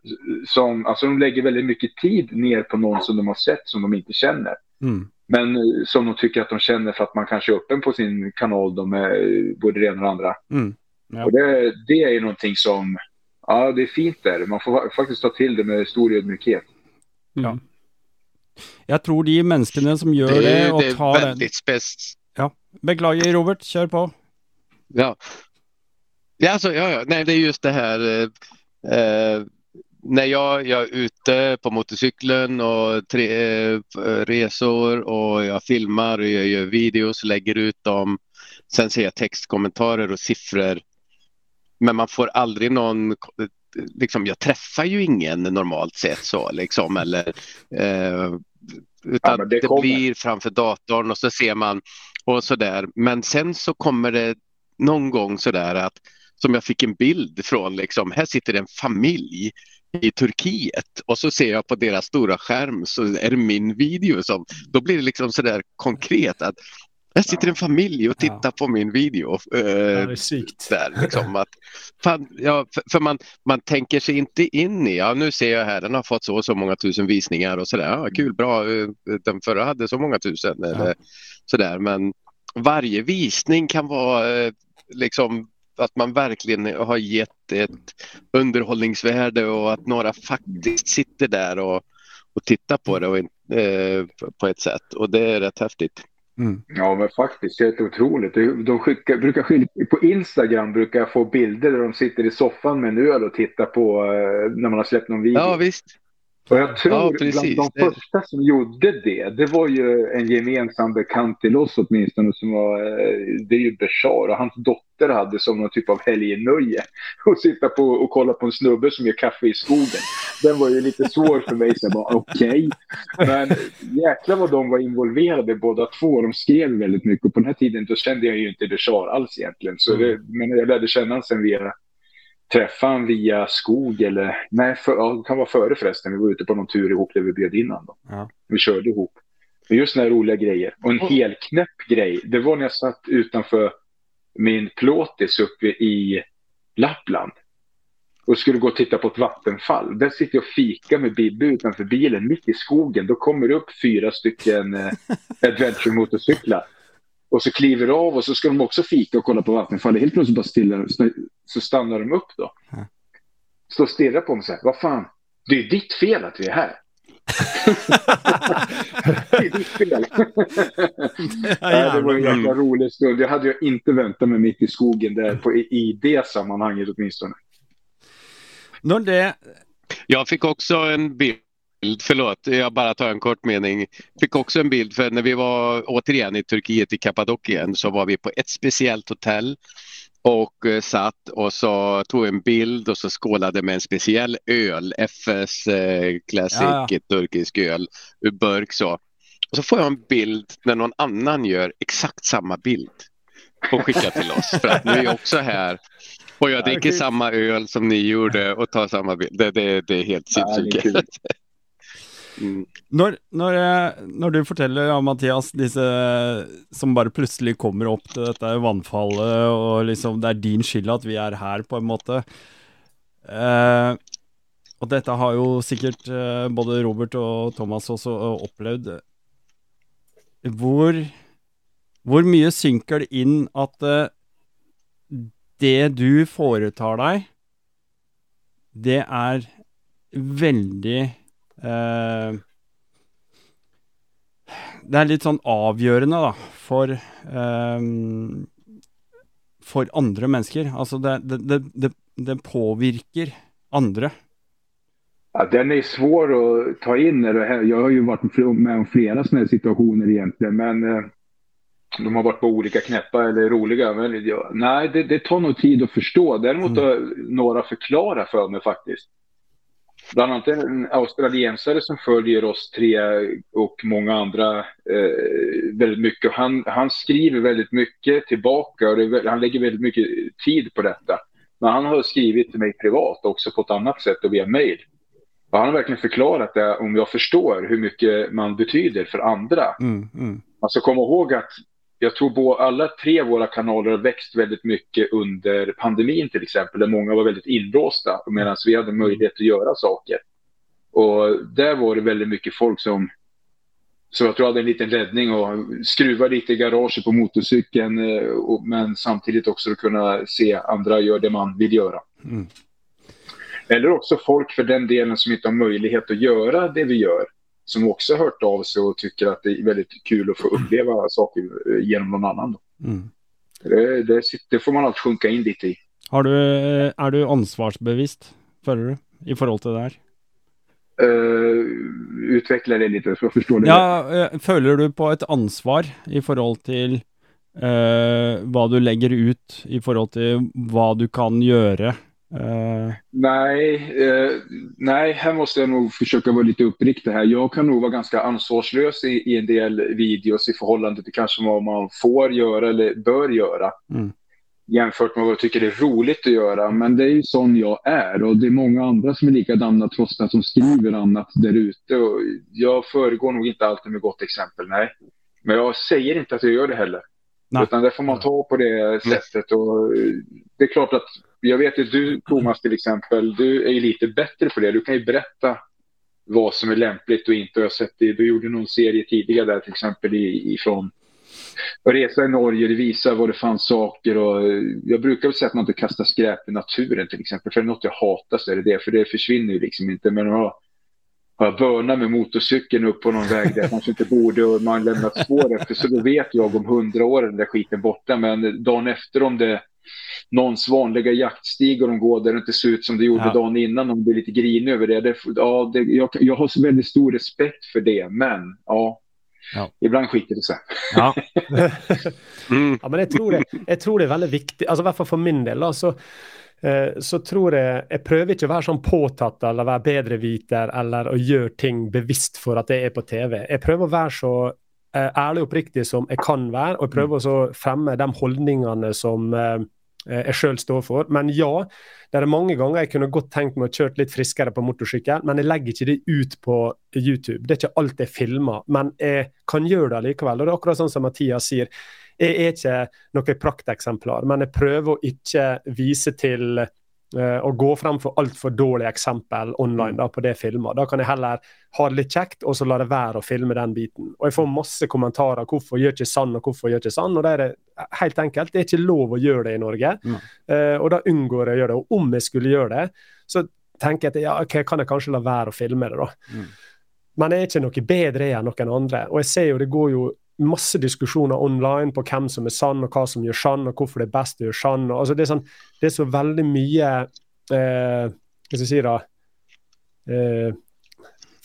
Som, alltså de lägger väldigt mycket tid ner på någon som de har sett som de inte känner. Mm. Men eh, som de tycker att de känner för att man kanske är öppen på sin kanal då med eh, både det ena och det andra. Mm. Ja. Och det, det är ju någonting som, ja det är fint där. Man får fa- faktiskt ta till det med stor ödmjukhet. Ja. Jeg tror de menneskene som gjør det, Det og det tar den väldigt spec... Beklager, Robert, kjør på. Ja. Ja, alltså, ja, ja. Nej, det är just det här. Eh, eh, när jag, jag är ute på motorcykeln och tre, eh, resor och jag filmar och jag gör videos, lägger ut dem. Sen ser jag textkommentarer och siffror. Men man får aldrig någon liksom, jag träffar ju ingen normalt sett så liksom eller eh, utan men det det, blir framför datorn och så ser man och sådär. Men sen så kommer det någon gång så där att som jag fick en bild från liksom här sitter en familj i Turkiet och så ser jag på deras stora skärm så är det min video som då blir det liksom så där konkret att här sitter en familj och tittar Ja. på min video. Ja, det är sykt. där liksom att fan, ja, för, för man, man tänker sig inte in i, ja nu ser jag här den har fått så och så många tusen visningar och sådär, ja, kul bra, eh, den förra hade så många tusen eller sådär men varje visning kan vara eh, liksom att man verkligen har gett ett underhållningsvärde och att några faktiskt sitter där och, och tittar på det och, eh, på ett sätt och det är rätt häftigt. Mm. Ja, men faktiskt. Helt otroligt. De de skickar, brukar skicka, på Instagram brukar jag få bilder där de sitter i soffan med en öl och tittar på eh, när man har släppt någon video. Ja visst. Och jag tror ja, bland de Det- första som gjorde det, det var ju en gemensam bekant till oss åtminstone som var, eh, det är ju Bashar och hans dotter hade som någon typ av helgnöje att *laughs* sitta på och kolla på en snubbe som gör kaffe i skogen. Den var ju lite svår för mig, så jag bara okej. Men jäklar vad de var involverade båda två. De skrev väldigt mycket och på den här tiden då kände jag ju inte Bashar alls egentligen. Så det, men jag lärde känna honom sen via träffa honom via skog eller nej, för, ja, det kan vara före förresten. Vi var ute på någon tur ihop där vi bjöd in honom. Ja. Vi körde ihop. Men just här roliga grejer. Och en helknäpp grej, det var när jag satt utanför min plåtis uppe i Lappland. och skulle gå och titta på ett vattenfall. Där sitter jag och fikar med Bibbe utanför bilen mitt i skogen. Då kommer det upp fyra stycken eh, *laughs* adventure-motorcyklar. Och så kliver av och så ska de också fika och kolla på vattenfallet. Helt plötsligt bara stilla, så stannar de upp då. Så stirrar på mig så här, vad fan, det är ditt fel att vi är här. *laughs* det är ditt fel. ja, det var en jävla rolig stund. Det hade jag inte väntat mig mitt i skogen där på, i det sammanhanget åtminstone. Jag fick också en bild förlåt, jag bara tar en kort mening. Fick också en bild för när vi var återigen i Turkiet i Kappadokien så var vi på ett speciellt hotell och eh, satt och så tog en bild och så skålade med en speciell öl, FS eh, Classic ja, ja. turkisk öl ur burk så. Och så får jag en bild när någon annan gör exakt samma bild och skickar till oss för att nu är jag också här och jag dricker samma öl som ni gjorde och tar samma bild. Det, det, det är helt sinnssykt. *laughs* Mm. Når, når, eh, når, du forteller ja, Mathias, disse eh, som bare plutselig kommer opp til dette vannfallet, og liksom det er din skyld at vi er her, på en måte. Eh, og dette har jo sikkert eh, både Robert og Thomas også eh, opplevd. Hvor, hvor mye synker det inn at eh, det du foretar deg, det er veldig Eh, det er litt sånn avgjørende, da, for eh, For andre mennesker. Altså, det, det, det, det påvirker andre. Ja, den är svår att ta in. Jag har ju varit med om flera sådana här situationer egentligen, men eh, de har varit på olika knäppa eller roliga. Men, nej, det, det, tar nog tid att förstå. Däremot mm. har några förklarat för mig faktiskt. Bland annat en australiensare som följer oss tre och många andra eh, väldigt mycket. Han, han skriver väldigt mycket tillbaka och är, han lägger väldigt mycket tid på detta. Men han har skrivit till mig privat också på ett annat sätt och via mail. Och han har verkligen förklarat det om jag förstår hur mycket man betyder för andra. Mm, mm. Alltså kom ihåg att jag tror alla tre våra kanaler har växt väldigt mycket under pandemin till exempel, där många var väldigt inlåsta medan vi hade möjlighet att göra saker. Och där var det väldigt mycket folk som, så jag tror hade en liten räddning och skruva lite i garaget på motorcykeln, eh, men samtidigt också kunna se andra göra det man vill göra. Mm. Eller också folk för den delen som inte har möjlighet att göra det vi gör som också hört av sig och tycker att det är väldigt kul att få uppleva saker eh, genom någon annan. Mm. Det, det, det, får man alltid sjunka in lite i. Har du, eh, är du ansvarsbevisst, du, i förhållande till det här? Uh, utveckla det lite så förstår det. Ja, føler du på ett ansvar i förhållande till uh, vad du lägger ut i förhållande till vad du kan göra Uh... Nej, eh, nej, här måste jag nog försöka vara lite uppriktig här. Jag kan nog vara ganska ansvarslös i, i en del videos i förhållande till kanske vad man får göra eller bör göra. Mm. Jämfört med vad jag tycker det är roligt att göra. Men det är ju sån jag är och det är många andra som är likadana trots det som skriver annat där ute. Jag föregår nog inte alltid med gott exempel, nej. Men jag säger inte att jag gör det heller. Nej. Utan det får man ta på det sättet. Och det är klart att jag vet att du, Thomas, till exempel, du är ju lite bättre på det. Du kan ju berätta vad som är lämpligt och inte. Jag har sett det. Du gjorde någon serie tidigare där till exempel ifrån resa i Norge. Det visar var det fanns saker och jag brukar väl säga att man inte kastar skräp i naturen till exempel. För det är något jag hatar så är det det. För det försvinner ju liksom inte. Men har börnat med motorcykeln upp på någon väg där jag kanske inte borde och man lämnat spår efter. Så då vet jag om hundra år den där skiten borta. Men dagen efter om det någons vanliga jaktstig och de går där det inte ser ut som det gjorde ja. dagen innan. De blir lite grinig över det. det, ja, det jag, jag har så väldigt stor respekt för det, men ja, Ja. Ibland skiter det sig. Ja. *laughs* mm. ja, men jag tror, det, jag tror det är väldigt viktigt, alltså varför för min del. Alltså, så tror jeg Jeg prøver ikke å være sånn påtatt eller være bedreviter eller å gjøre ting bevisst for at det er på TV. Jeg prøver å være så eh, ærlig og oppriktig som jeg kan være, og jeg prøver å fremme de holdningene som eh, jeg sjøl står for. Men ja, det er mange ganger jeg kunne godt tenkt meg å kjøre litt friskere på motorsykkel, men jeg legger ikke det ut på YouTube. Det er ikke alt jeg filmer, men jeg kan gjøre det likevel. Og det er akkurat sånn som Mathias sier. Er ikke noe prakteksemplar, men jeg prøver å ikke vise til og gå frem for altfor dårlige eksempel online da, på det filmer. Da kan jeg heller ha det litt kjekt, og så la det være å filme den biten. Og jeg får masse kommentarer hvorfor gjør ikke sann og hvorfor gjør ikke sann. Og det er helt enkelt, det er ikke lov å gjøre det i Norge. Mm. Uh, og da unngår jeg å gjøre det. Og om jeg skulle gjøre det, så tenker jeg at ja, okay, kan jeg kanskje la være å filme det, da. Mm. Men jeg er ikke noe bedre enn noen andre. Og jeg ser jo det går jo masse diskusjoner online på hvem som er sann, og hva som gjør sann, og hvorfor det er best å gjøre sann. Altså, det, er sånn, det, er så veldig mye eh, Hva skal jeg si, da eh,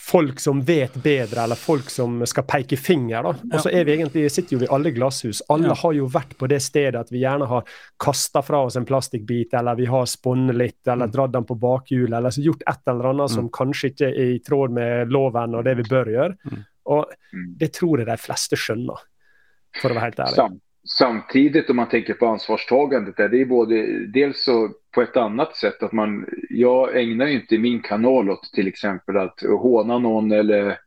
Folk som vet bedre, eller folk som skal peke finger. da. Og så er vi egentlig, sitter jo vi alle i glasshus. Alle ja. har jo vært på det stedet at vi gjerne har kasta fra oss en plastikkbit, eller vi har spunnet litt, eller mm. dratt den på bakhjulet, eller gjort et eller annet mm. som kanskje ikke er i tråd med loven og det vi bør gjøre. Og mm. det tror jeg de fleste skjønner, for å være helt ærlig. Sam, samtidigt om man tänker på ansvarstagandet, det är både dels så på ett annat sätt att man, jag ägnar ju inte min kanal åt till exempel att håna någon eller, mm.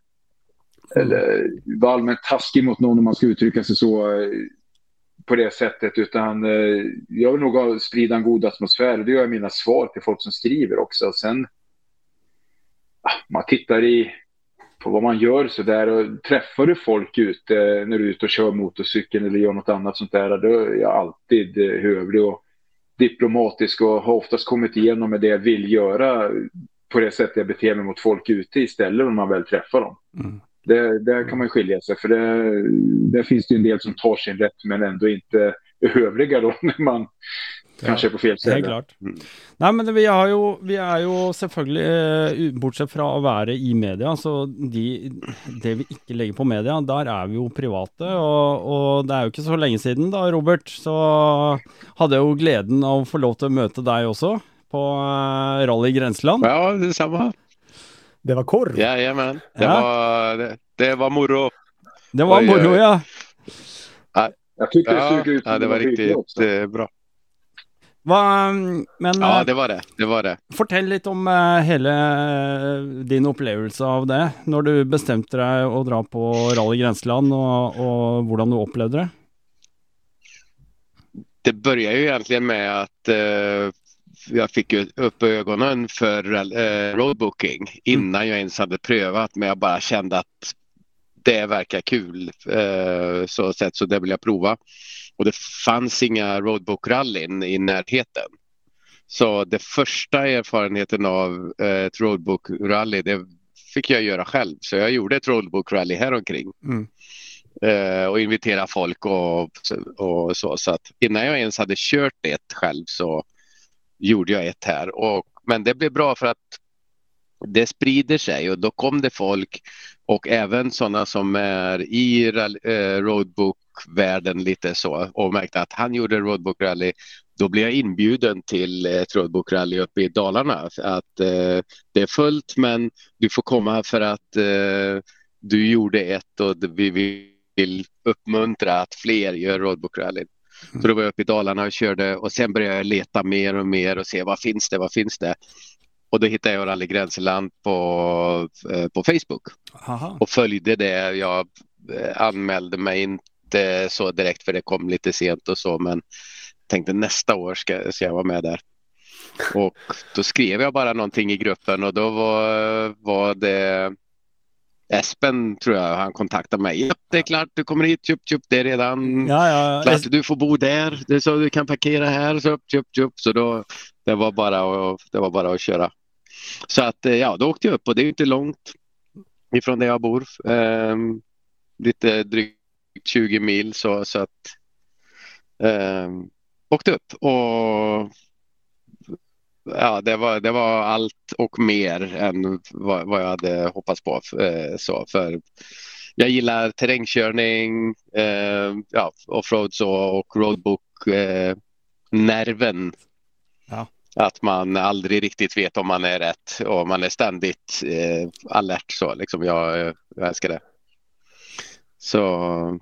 eller vara allmänt taskig mot någon om man ska uttrycka sig så eh, på det sättet, utan eh, jag vill nog sprida en god atmosfär. Det gör jag mina svar till folk som skriver också. Sen, ah, man tittar i på vad man gör så där. Och träffar du folk ute när du är ute och kör motorcykeln eller gör något annat sånt där, då är jag alltid eh, hövlig och diplomatisk och har oftast kommit igenom med det jag vill göra på det sättet jag beter mig mot folk ute istället om man väl träffar dem. Mm. Det, där kan man skilja sig, för det, där finns det en del som tar sin rätt men ändå inte är övriga då *laughs* när man Kanskje på feil sted. Helt klart. Mm. Nei, men vi, jo, vi, er jo selvfølgelig, eh, bortsett fra å være i media, så de, det vi ikke legger på media, der er vi jo private. Og, og, det er jo ikke så lenge siden da, Robert, så hadde jeg jo gleden av å få lov til å møte deg også på uh, Rally Grenseland. Ja, det samme. Det var korv? Jajamän. Det, ja. var, det, det var moro. Det var moro, ja. Jag tycker det såg ut som ja, det var riktigt bra. Hva, men Ja, eh, det var det. Det var det. Fortell litt om uh, hele eh, din opplevelse av det, når du bestemte deg å dra på Rally Grenseland, og, og hvordan du opplevde det? Det började ju egentligen med att uh, jag fick upp ögonen för uh, roadbooking innan mm. jag ens hade prövat, men jag bara kände att det verkar kul. Så, så det vill jag prova. Och det fanns inga roadbook-rallyn i närheten. Så det första erfarenheten av eh, ett roadbook-rally det fick jag göra själv. Så jag gjorde ett roadbook-rally häromkring. Mm. Eh, och invitera folk och, och så. Så att innan jag ens hade kört ett själv så gjorde jag ett här. Och, men det blev bra för att det sprider sig och då kom det folk och även sådana som är i eh, roadbook-världen lite så och märkte att han gjorde roadbook rally. Då blev jag inbjuden till ett roadbook rally uppe i Dalarna. Att eh, det är fullt men du får komma för att eh, du gjorde ett och vi vill uppmuntra att fler gör roadbook rally. Så då var jag uppe i Dalarna och körde och sen började jag leta mer och mer och se vad finns det, vad finns det? Och då hittade jag Rally Gränsland på, eh, på Facebook Aha. och följde det. Jag eh, anmälde mig inte så direkt för det kom lite sent och så men tänkte nästa år ska, ska jag vara med där. Och då skrev jag bara någonting i gruppen och då var, var det Espen tror jag, han kontaktade mig. Ja, det är klart, du kommer hit, tjup, tjup, det är redan ja, ja, klart, du får bo där, det är så du kan parkera här, så tjup, tjup. Så då, det var bara att, det var bara att köra. Så att eh, ja, då åkte jag upp och det är inte långt ifrån där jag bor. Eh, lite drygt 20 mil så, så att eh, åkte upp och ja, det var, det var allt och mer än vad, vad jag hade hoppats på. Eh, så, för jag gillar terrängkörning, eh, ja, offroad så, och roadbook eh, nerven att man aldrig riktigt vet om man är rätt och man är ständigt eh, alert. Så, liksom, jag, jag älskar det. Så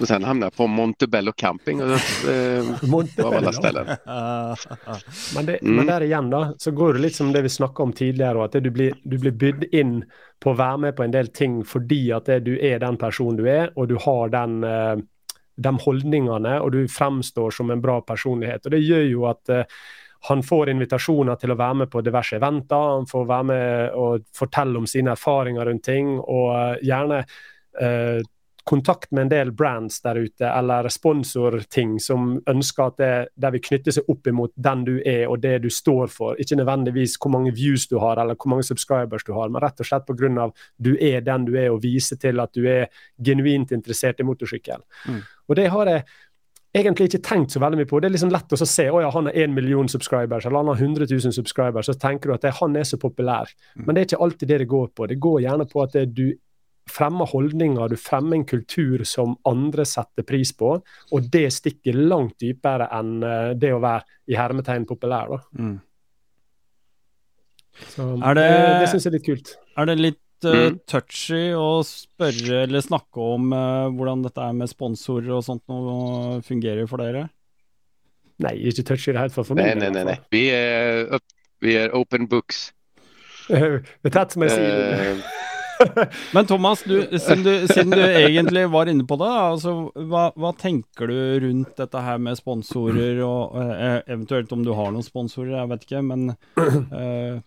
och sen hamnade jag på Montebello camping. Och, eh, *laughs* Montebello. alla ställen. *laughs* men, det, mm. men där igen då, så går det litt som det vi snakket om tidligere, at du blir, du blir bydd inn på å være med på en del ting fordi at det, du er den personen du er, og du har den eh, de holdningene, og du fremstår som en bra personlighet. Og Det gjør jo at eh, han får invitasjoner til å være med på diverse eventer. Han får være med og fortelle om sine erfaringer rundt ting, og uh, uh, kontakt med en del brands der ute, eller sponsorting som ønsker at det, der vil knytte seg opp imot den du er og det du står for. Ikke nødvendigvis hvor mange views du har eller hvor mange subscribers du har, men rett og slett pga. du er den du er, og viser til at du er genuint interessert i motorsykkel. Mm. Og det har jeg egentlig ikke tenkt så veldig mye på. Det er liksom lett å se å ja, han har én million subscribers, eller han har 100 000 subscribers, så tenker du at det, han er så populær. Mm. Men det er ikke alltid det det går på. Det går gjerne på at det, du fremmer holdninger, du fremmer en kultur som andre setter pris på, og det stikker langt dypere enn eh, det å være i hermetegn populær. Mm. Så det, det, det syns jeg er litt kult. Er det litt uh, touchy å spørre eller snakke om uh, hvordan dette er med sponsorer og sånt nå fungerer for dere? Nei, ikke touchy i det hele tatt. Nei, nei, nei, nei. Vi, er, vi er open books. *laughs* det er tett som jeg sier. *laughs* Men Thomas, du, siden, du, siden, du, egentlig var inne på det, altså, hva, hva, tenker du rundt dette her med sponsorer, og uh, eventuelt om du har noen sponsorer, jeg vet ikke, men uh,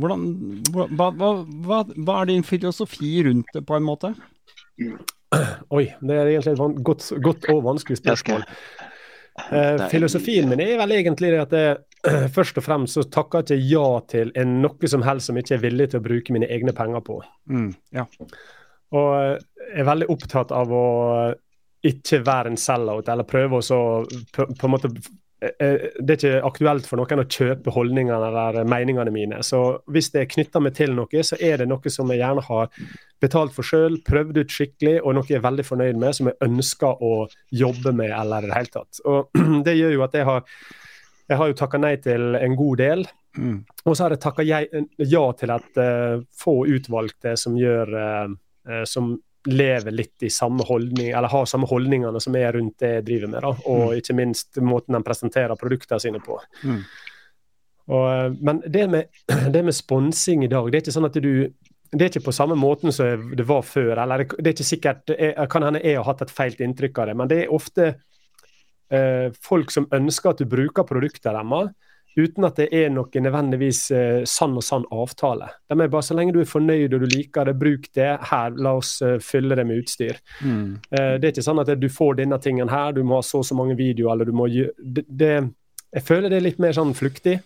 hvordan, hva, hva, hva, er din filosofi rundt det, på en måte? Oi, det er egentlig et godt, godt og vanskelig spørsmål. Uh, filosofien min er vel egentlig det at det, *clears throat* først og fremst så takker jeg ikke ja til en, noe som helst som ikke er villig til å bruke mine egne penger på. Mm, ja. Og jeg er veldig opptatt av å ikke være en sell-out, eller prøve å så på, på, en måte eh, eh, Det er ikke aktuelt for noen å kjøpe holdningene eller meningene mine. Så hvis det knytter meg til noe, så er det noe som jeg gjerne har betalt for sjøl, prøvd ut skikkelig, og noe jeg er veldig fornøyd med, som jeg ønsker å jobbe med eller i det hele tatt. Og *clears throat* det gjør jo at jeg har jeg har jo takka nei til en god del. Mm. Og så har jeg takka ja til at uh, få utvalgte som gjør uh, Som lever litt i samme holdning, eller har samme holdningene som er rundt det jeg driver med. Da. Og mm. ikke minst måten de presenterer produktene sine på. Mm. Og, men det med, *clears throat* det med sponsing i dag, det er ikke sånn at du det er ikke på samme måten som det var før. eller det er ikke sikkert, jeg, Kan hende jeg har hatt et feil inntrykk av det, men det ofte eh, folk som ønsker at du bruker produktet deres, uten at det er noe nødvendigvis eh, sann og sann avtale. De er bare Så lenge du er fornøyd og du liker det, bruk det. Her, la oss uh, fylle det med utstyr. Mm. Eh, det er ikke sånn at du får denne tingen her, du må ha så og så mange videoer, eller du må det, det, Jeg føler det er litt mer sånn fluktig.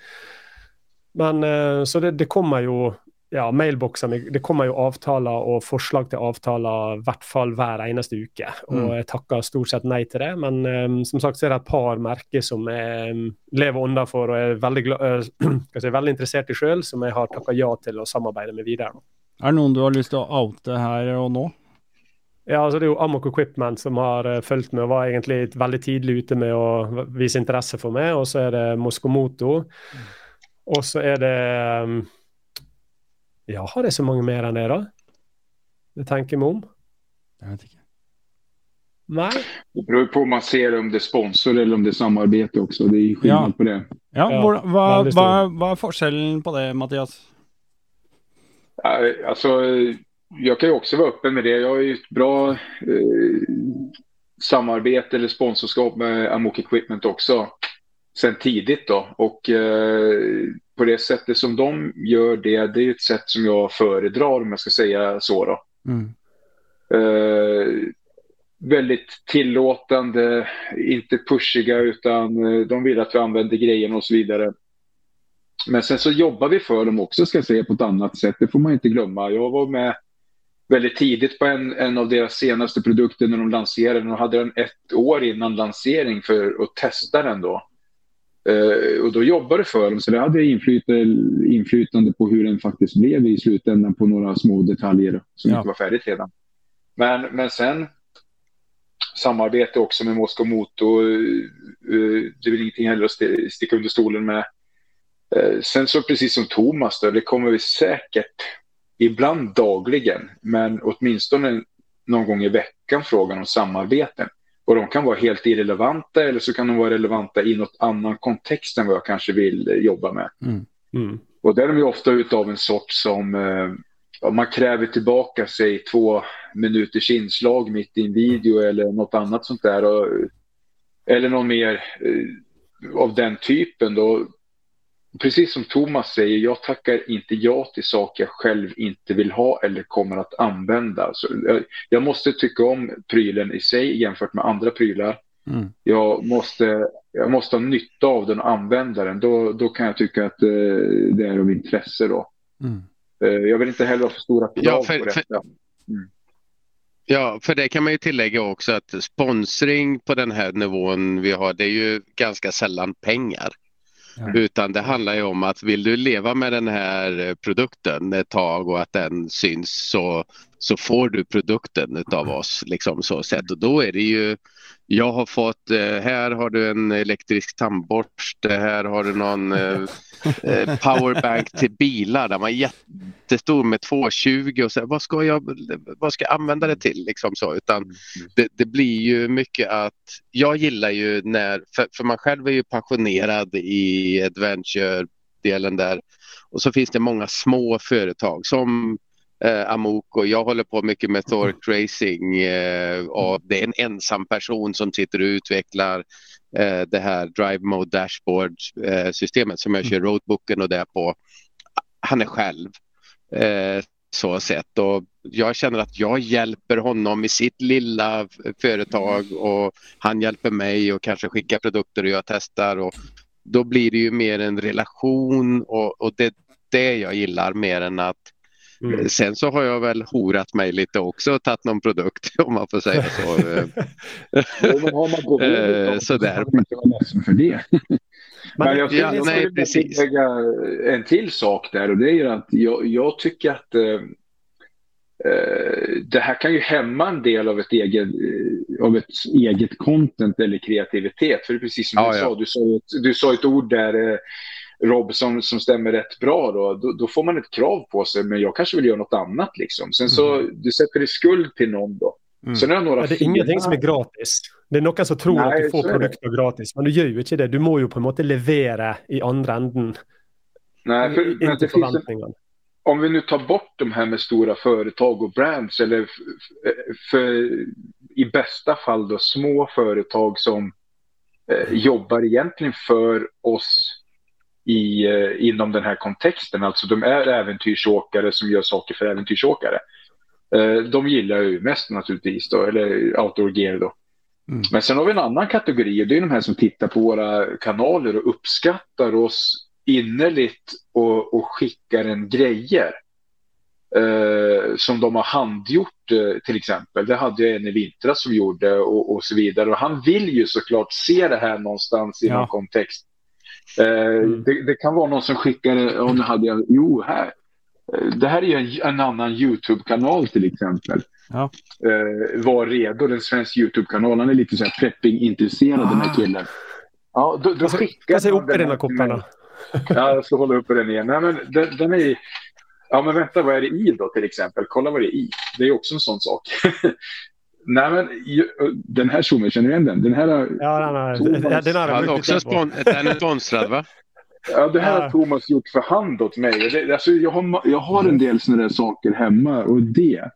Men eh, Så det, det kommer jo ja, mailboksene Det kommer jo avtaler og forslag til avtaler i hvert fall hver eneste uke. Og mm. jeg takker stort sett nei til det. Men um, som sagt så er det et par merker som jeg um, lever ånda for og er veldig, uh, si, *clears throat* veldig interessert i sjøl, som jeg har takka ja til å samarbeide med videre. Er det noen du har lyst til å oute her og nå? Ja, altså Det er jo Amok Equipment som har uh, fulgt med og var egentlig veldig tidlig ute med å vise interesse for meg. Og så er det Moskomoto. Mm. Og så er det um, ja, har jeg så mange mer enn det, da? Det tenker jeg meg om. Jeg vet ikke. Nei. Det beror på om man ser om det er sponsor eller om det er samarbeid også. Det er skillnad ja. på det. Ja, hva, hva, hva, hva, er forskjellen på det, Mathias? Ja, alltså, jag kan ju också vara öppen med det. Jag har ju ett bra eh, samarbete eller sponsorskap med Amok Equipment också sen tidigt då. Och eh, på det sättet som de gör det, det är ett sätt som jag föredrar om jag ska säga så då. Mm. Eh, väldigt tillåtande, inte pushiga utan eh, de vill att vi använder grejerna och så vidare. Men sen så jobbar vi för dem också ska jag säga på ett annat sätt, det får man inte glömma. Jag var med väldigt tidigt på en, en av deras senaste produkter när de lanserade den och hade den ett år innan lansering för att testa den då. Uh, och då jobbade för dem, så det hade inflytande, inflytande på hur den faktiskt blev i slutändan på några små detaljer som ja. inte var färdigt redan. Men, men sen samarbete också med Moskva Moto, uh, det är väl ingenting heller att sticka under stolen med. Uh, sen så precis som Thomas, då, det kommer vi säkert ibland dagligen, men åtminstone någon gång i veckan frågan om samarbeten. Och de kan vara helt irrelevanta eller så kan de vara relevanta i något annan kontext än vad jag kanske vill eh, jobba med. Mm. Mm. Och där är de ju ofta utav en sort som eh, man kräver tillbaka sig två minuters inslag mitt i en video eller något annat sånt där. Och, eller någon mer eh, av den typen då. Precis som Thomas säger, jag tackar inte ja till saker jag själv inte vill ha eller kommer att använda. Så jag, jag måste tycka om prylen i sig jämfört med andra prylar. Mm. Jag, måste, jag måste ha nytta av den och använda den. Då, då kan jag tycka att eh, det är av intresse. Då. Mm. Eh, jag vill inte heller ha för stora krav ja, för, på detta. Mm. Ja, för det kan man ju tillägga också att sponsring på den här nivån vi har, det är ju ganska sällan pengar. Ja. Utan det handlar ju om att vill du leva med den här produkten ett tag och att den syns så, så får du produkten av oss. Liksom så sett. Och då är det ju jag har fått, eh, här har du en elektrisk tandborste, här har du någon eh, *laughs* eh powerbank till bilar. Den var jättestor med 220 och så vad ska jag, vad ska jag använda det till? Liksom så. Utan mm, mm. det, det, blir ju mycket att, jag gillar ju när, för, för man själv är ju passionerad i adventure-delen där och så finns det många små företag som eh, Amok och jag håller på mycket med Thork *laughs* Racing eh, och det är en ensam person som sitter och utvecklar eh, det här Drive Mode Dashboard eh, systemet som jag kör mm. roadbooken och det på. Han är själv eh, så sett och jag känner att jag hjälper honom i sitt lilla företag och han hjälper mig och kanske skickar produkter och jag testar och då blir det ju mer en relation och, och det är det jag gillar mer än att Mm. Sen så har jag väl horat mig lite också och tagit någon produkt *laughs* om man får säga så. *laughs* man gått eh, Sådär. Man inte vara ledsen för det. *laughs* Men jag skulle, ja, nej, precis. lägga en till sak där och det är ju att jag, jag tycker att eh, eh, det här kan ju hämma en del av ett eget, eh, av ett eget content eller kreativitet. För det är precis som ja, du ja. sa, du sa, ett, du sa ett ord där eh, Rob som, som stämmer rätt bra då, då, då, får man ett krav på sig, men jag kanske vill göra något annat liksom. Sen så, mm. du sätter i skuld till någon då. Mm. Sen är några ja, det är fina... ingenting som är gratis. Det är någon som tror Nej, att du får produkter gratis, men du gör ju inte det. Du må ju på en måte levera i andra änden. Nej, för, I, men det finns en, om vi nu tar bort de här med stora företag och brands, eller för, i bästa fall då små företag som eh, jobbar egentligen för oss i, eh, inom den här kontexten. Alltså de är äventyrsåkare som gör saker för äventyrsåkare. Eh, de gillar ju mest naturligtvis då, eller outdoor gear då. Mm. Men sen har vi en annan kategori och det är de här som tittar på våra kanaler och uppskattar oss innerligt och, och skickar en grejer. Eh, som de har handgjort eh, till exempel. Det hade jag en i vintras som gjorde och, och så vidare. Och han vill ju såklart se det här någonstans i ja. någon kontext. Eh, mm. det, det, kan vara någon som skickar, och nu hade jag, jo här. Eh, det här är en, en annan YouTube-kanal till exempel. Ja. Eh, var redo, den svensk YouTube-kanal. Han är lite så här prepping-intresserad ah. den här ah. killen. Ja, då, då skickar jag. ska upp den här kopparna. Ja, jag ska hålla uppe den igen. Nej, men den, den är Ja, men vänta, vad är det i då till exempel? Kolla vad det är i. Det är också en sån sak. *laughs* Nej, men den här zoomen, känner du igen den? Den här har... Ja, den har, ja, den har han också spon den är sponsrad, va? Ja, det här har Thomas gjort för hand åt mig. Det, alltså, jag, har, jag har en del sådana där saker hemma och det,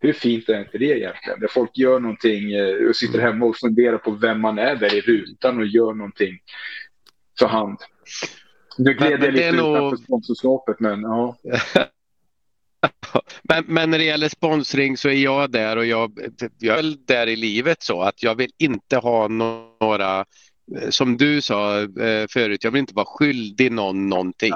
hur fint är inte det egentligen? Där folk gör någonting eh, och sitter hemma och funderar på vem man är där i rutan och gör någonting för hand. Nu gled jag lite utanför nog... sponsorskapet, men ja. *laughs* *laughs* Men, men när det gäller sponsring så är jag där och jag, jag är där i livet så att jag vill inte ha några, eh, som du sa eh, förut, jag vill inte vara skyldig någon någonting.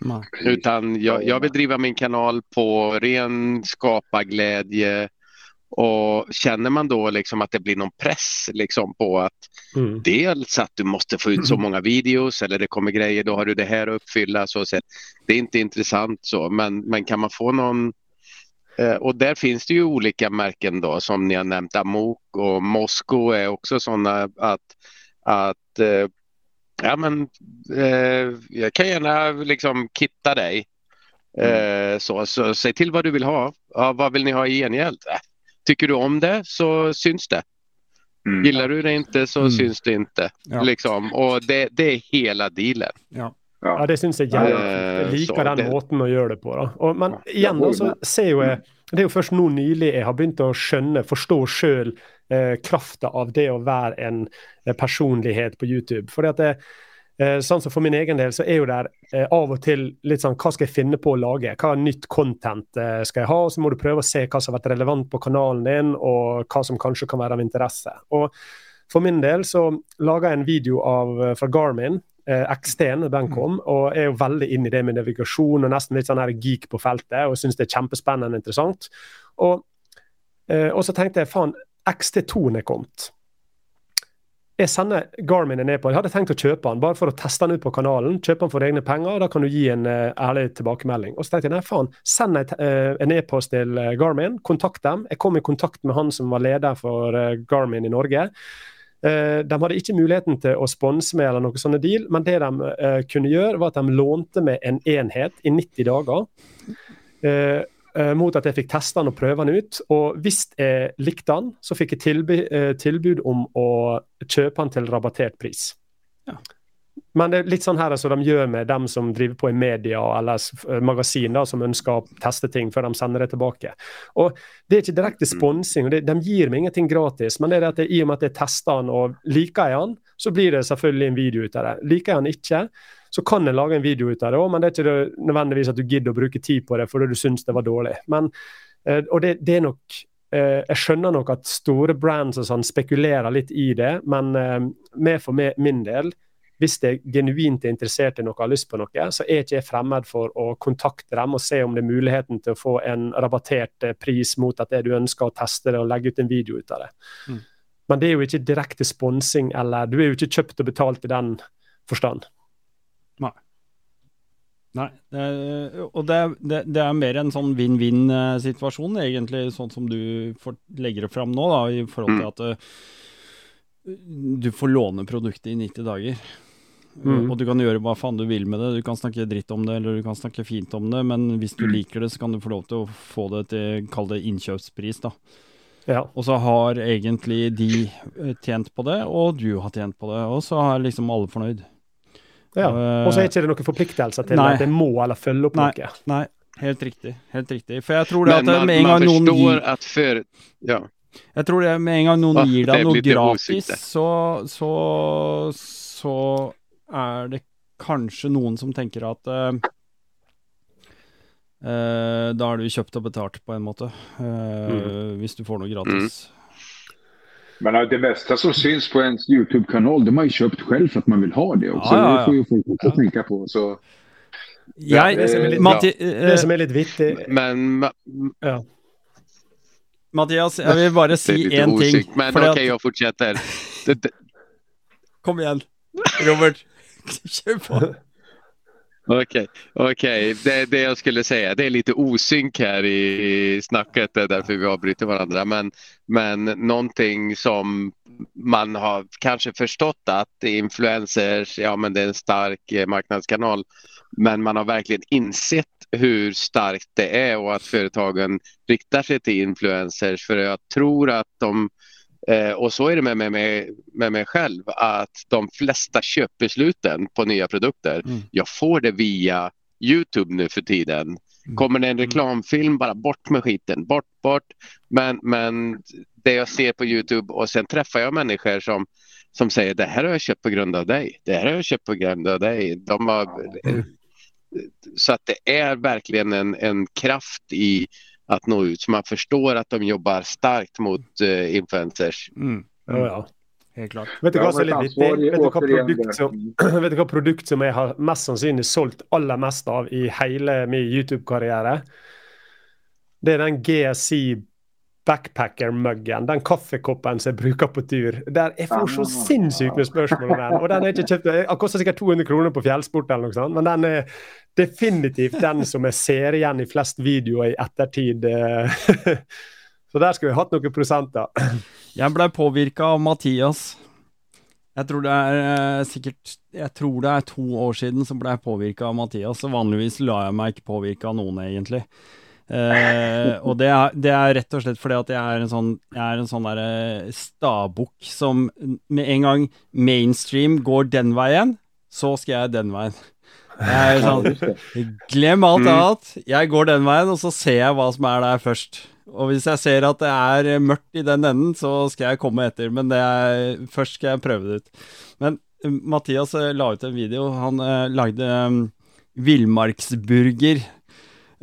Nej. Utan jag, jag vill driva min kanal på ren skaparglädje och känner man då liksom att det blir någon press liksom på att mm. dels att du måste få ut så många videos eller det kommer grejer, då har du det här att uppfylla. Så sett. Det är inte intressant så, men, men kan man få någon eh, och där finns det ju olika märken då som ni har nämnt, Amok och Mosko är också sådana att, att eh, ja men eh, jag kan gärna liksom kitta dig. Mm. så, så säg till vad du vill ha. Ja, vad vill ni ha i gengäld? Tycker du om det så syns det. Mm. Gillar du det inte så mm. syns det inte. Ja. Liksom. Och det, det är hela dealen. Ja. Ja. det syns jag jävligt. Uh, Lika den det... måten att göra det på. Då. Och, men igjen da, så ser jo jeg Det er jo først nå nylig jeg har begynt å skjønne, forstå sjøl eh, krafta av det å være en eh, personlighet på YouTube. Fordi at det, Eh, sånn som For min egen del så er jo der eh, av og til litt sånn Hva skal jeg finne på å lage? Hva nytt content eh, skal jeg ha? Og så må du prøve å se hva som har vært relevant på kanalen din, og hva som kanskje kan være av interesse. Og For min del så laga jeg en video av, eh, fra Garmin. Eh, X-T-en, den kom, og er jo veldig inn i det med navigasjon og nesten litt sånn her geek på feltet. Og syns det er kjempespennende og interessant. Og, eh, og så tenkte jeg faen, XT2-en er kommet jeg sanne Garminen ned på Jeg hadde tenkt å kjøpe den bare for å teste den ut på kanalen. Kjøpe den for egne penger, og da kan du gi en eh, uh, ærlig tilbakemelding. Og så tenkte jeg nei, faen, send en, uh, en e-post til uh, eh, Garmin, kontakt dem. Jeg kom i kontakt med han som var leder for eh, Garmin i Norge. de hadde ikke muligheten til å sponse meg eller noe sånne deal, men det de kunne gjøre, var at de lånte med en enhet i 90 dager. Uh, mot at jeg fikk teste den og prøve den ut. Og hvis jeg likte den, så fikk jeg tilby, tilbud om å kjøpe den til rabattert pris. Ja. Men det er litt sånn her som de gjør med dem som driver på i media eller magasin som ønsker å teste ting før de sender det tilbake. Og Det er ikke direkte sponsing, og det, de gir meg ingenting gratis. Men det er at det, i og med at jeg tester den og liker jeg den, så blir det selvfølgelig en video ut av det. Liker jeg den ikke, så kan en lage en video ut av det òg, men det er ikke nødvendigvis at du gidder å bruke tid på det fordi du syns det var dårlig. Men, eh, og det, det, er nok eh, Jeg skjønner nok at store brands og sånn spekulerer litt i det, men eh, med for min del hvis jeg genuint er interessert i noe og har lyst på noe, så er ikke jeg fremmed for å kontakte dem og se om det er muligheten til å få en rabattert pris mot at det du ønsker å teste det og legge ut en video ut av det. Mm. Men det er jo ikke direkte sponsing, eller du er jo ikke kjøpt og betalt i den forstand. Nei. Det, og det, det, det, er mer en sånn vinn-vinn-situasjon, egentlig, sånn som du legger det fram nå, da, i forhold til mm. at uh, du får låne produktet i 90 dager. Mm. Og du kan gjøre hva faen du vil med det. Du kan snakke dritt om det, eller du kan snakke fint om det, men hvis du mm. liker det, så kan du få lov til å få det til, kall det innkjøpspris, da. Ja. Og så har egentlig de eh, tjent på det, og du har tjent på det, og så er liksom alle fornøyd. Ja. Og så er ikke det noen forpliktelser til nei. at det må eller følge opp nei. noe. Nei, helt riktig. Helt riktig. For jeg tror det at med en gang noen gir for, ja. Jeg tror det med en gang noen gir deg noe gratis, så, så, så, er det kanskje noen som tenker at uh, uh, da har du kjøpt og betalt, på en måte. Uh, mm. Hvis du får noe gratis. Mm. Men det mesta som syns på ens YouTube-kanal, det har man ju köpt själv för att man vill ha det också. Ja, ja, ja. Det får ju folk också ja. tänka på. Så. Ja, det, som är lite, Matti, det som är lite vittigt. Men, ja. Mattias, jag vill bara säga en ting. Men okej, okay, jag fortsätter. Kom igen, Robert. *laughs* Kör på. Okej, okay, okay. Det, det jag skulle säga, det är lite osynk här i snacket, det är därför vi avbryter varandra. Men, men någonting som man har kanske förstått att influencers, ja men det är en stark eh, marknadskanal, men man har verkligen insett hur starkt det är och att företagen riktar sig till influencers för jag tror att de Eh, och så är det med, med, med, med mig själv att de flesta köpbesluten på nya produkter, mm. jag får det via Youtube nu för tiden. Mm. Kommer det en mm. reklamfilm, bara bort med skiten, bort, bort. Men, men det jag ser på Youtube och sen träffar jag människor som, som säger det här har jag köpt på grund av dig, det här har jag köpt på grund av dig. De har, mm. Så att det är verkligen en, en kraft i att nå ut. Så man förstår att de jobbar starkt mot uh, influencers. Mm. Ja, ja. Helt klart. Vet du hva hva *clears throat* produkt som, jeg har mest sannsynlig solgt aller mest av i hele min YouTube-karriere? Det er den GSC backpacker-muggen, den kaffekoppen som jeg bruker på tur. Der Jeg får så sinnssykt med spørsmål om den. Og den er ikke kjøpt, Den koster sikkert 200 kroner på Fjellsport, eller noe sånt, men den er definitivt den som jeg ser igjen i flest videoer i ettertid. *laughs* så der skulle vi hatt noen prosenter. Jeg blei påvirka av Mathias. Jeg tror det er eh, sikkert Jeg tror det er to år siden som ble jeg påvirka av Mathias. Og vanligvis lar jeg meg ikke påvirke av noen, egentlig. Uh, og det er, det er, rett og slett fordi at jeg er en sånn, jeg er en sånn derre uh, stabukk som med en gang mainstream går den veien, så skal jeg den veien. Jeg er sånn Glem alt mm. annet. Jeg går den veien, og så ser jeg hva som er der først. Og hvis jeg ser at det er mørkt i den enden, så skal jeg komme etter. Men er, først skal jeg prøve det ut. Men Mathias eh, la ut en video. Han eh, lagde um, villmarksburger.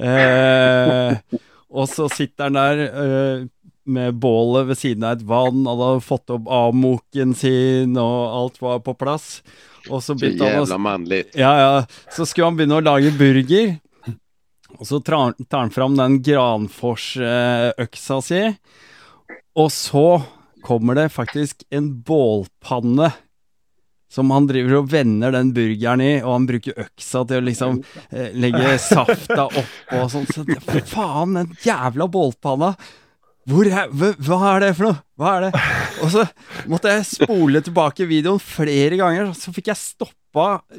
Eh, og så sitter han der eh, med bålet ved siden av et vann, han hadde fått opp avmoken sin, og alt var på plass. Og så Så jävla manligt. ja, ja. Så skulle han begynne å lage burger. Og så tar han fram den Granfors-øksa si. Og så kommer det faktisk en bålpanne som han driver och vänder den burgaren i, och han brukar öxa till att liksom eh, lägga safta upp och sånt. Så det, den jävla bålpanna! Hvor er, hva, det för något? Vad är det? Och så måste jag spola tillbaka videon flera gånger så fick jag stoppa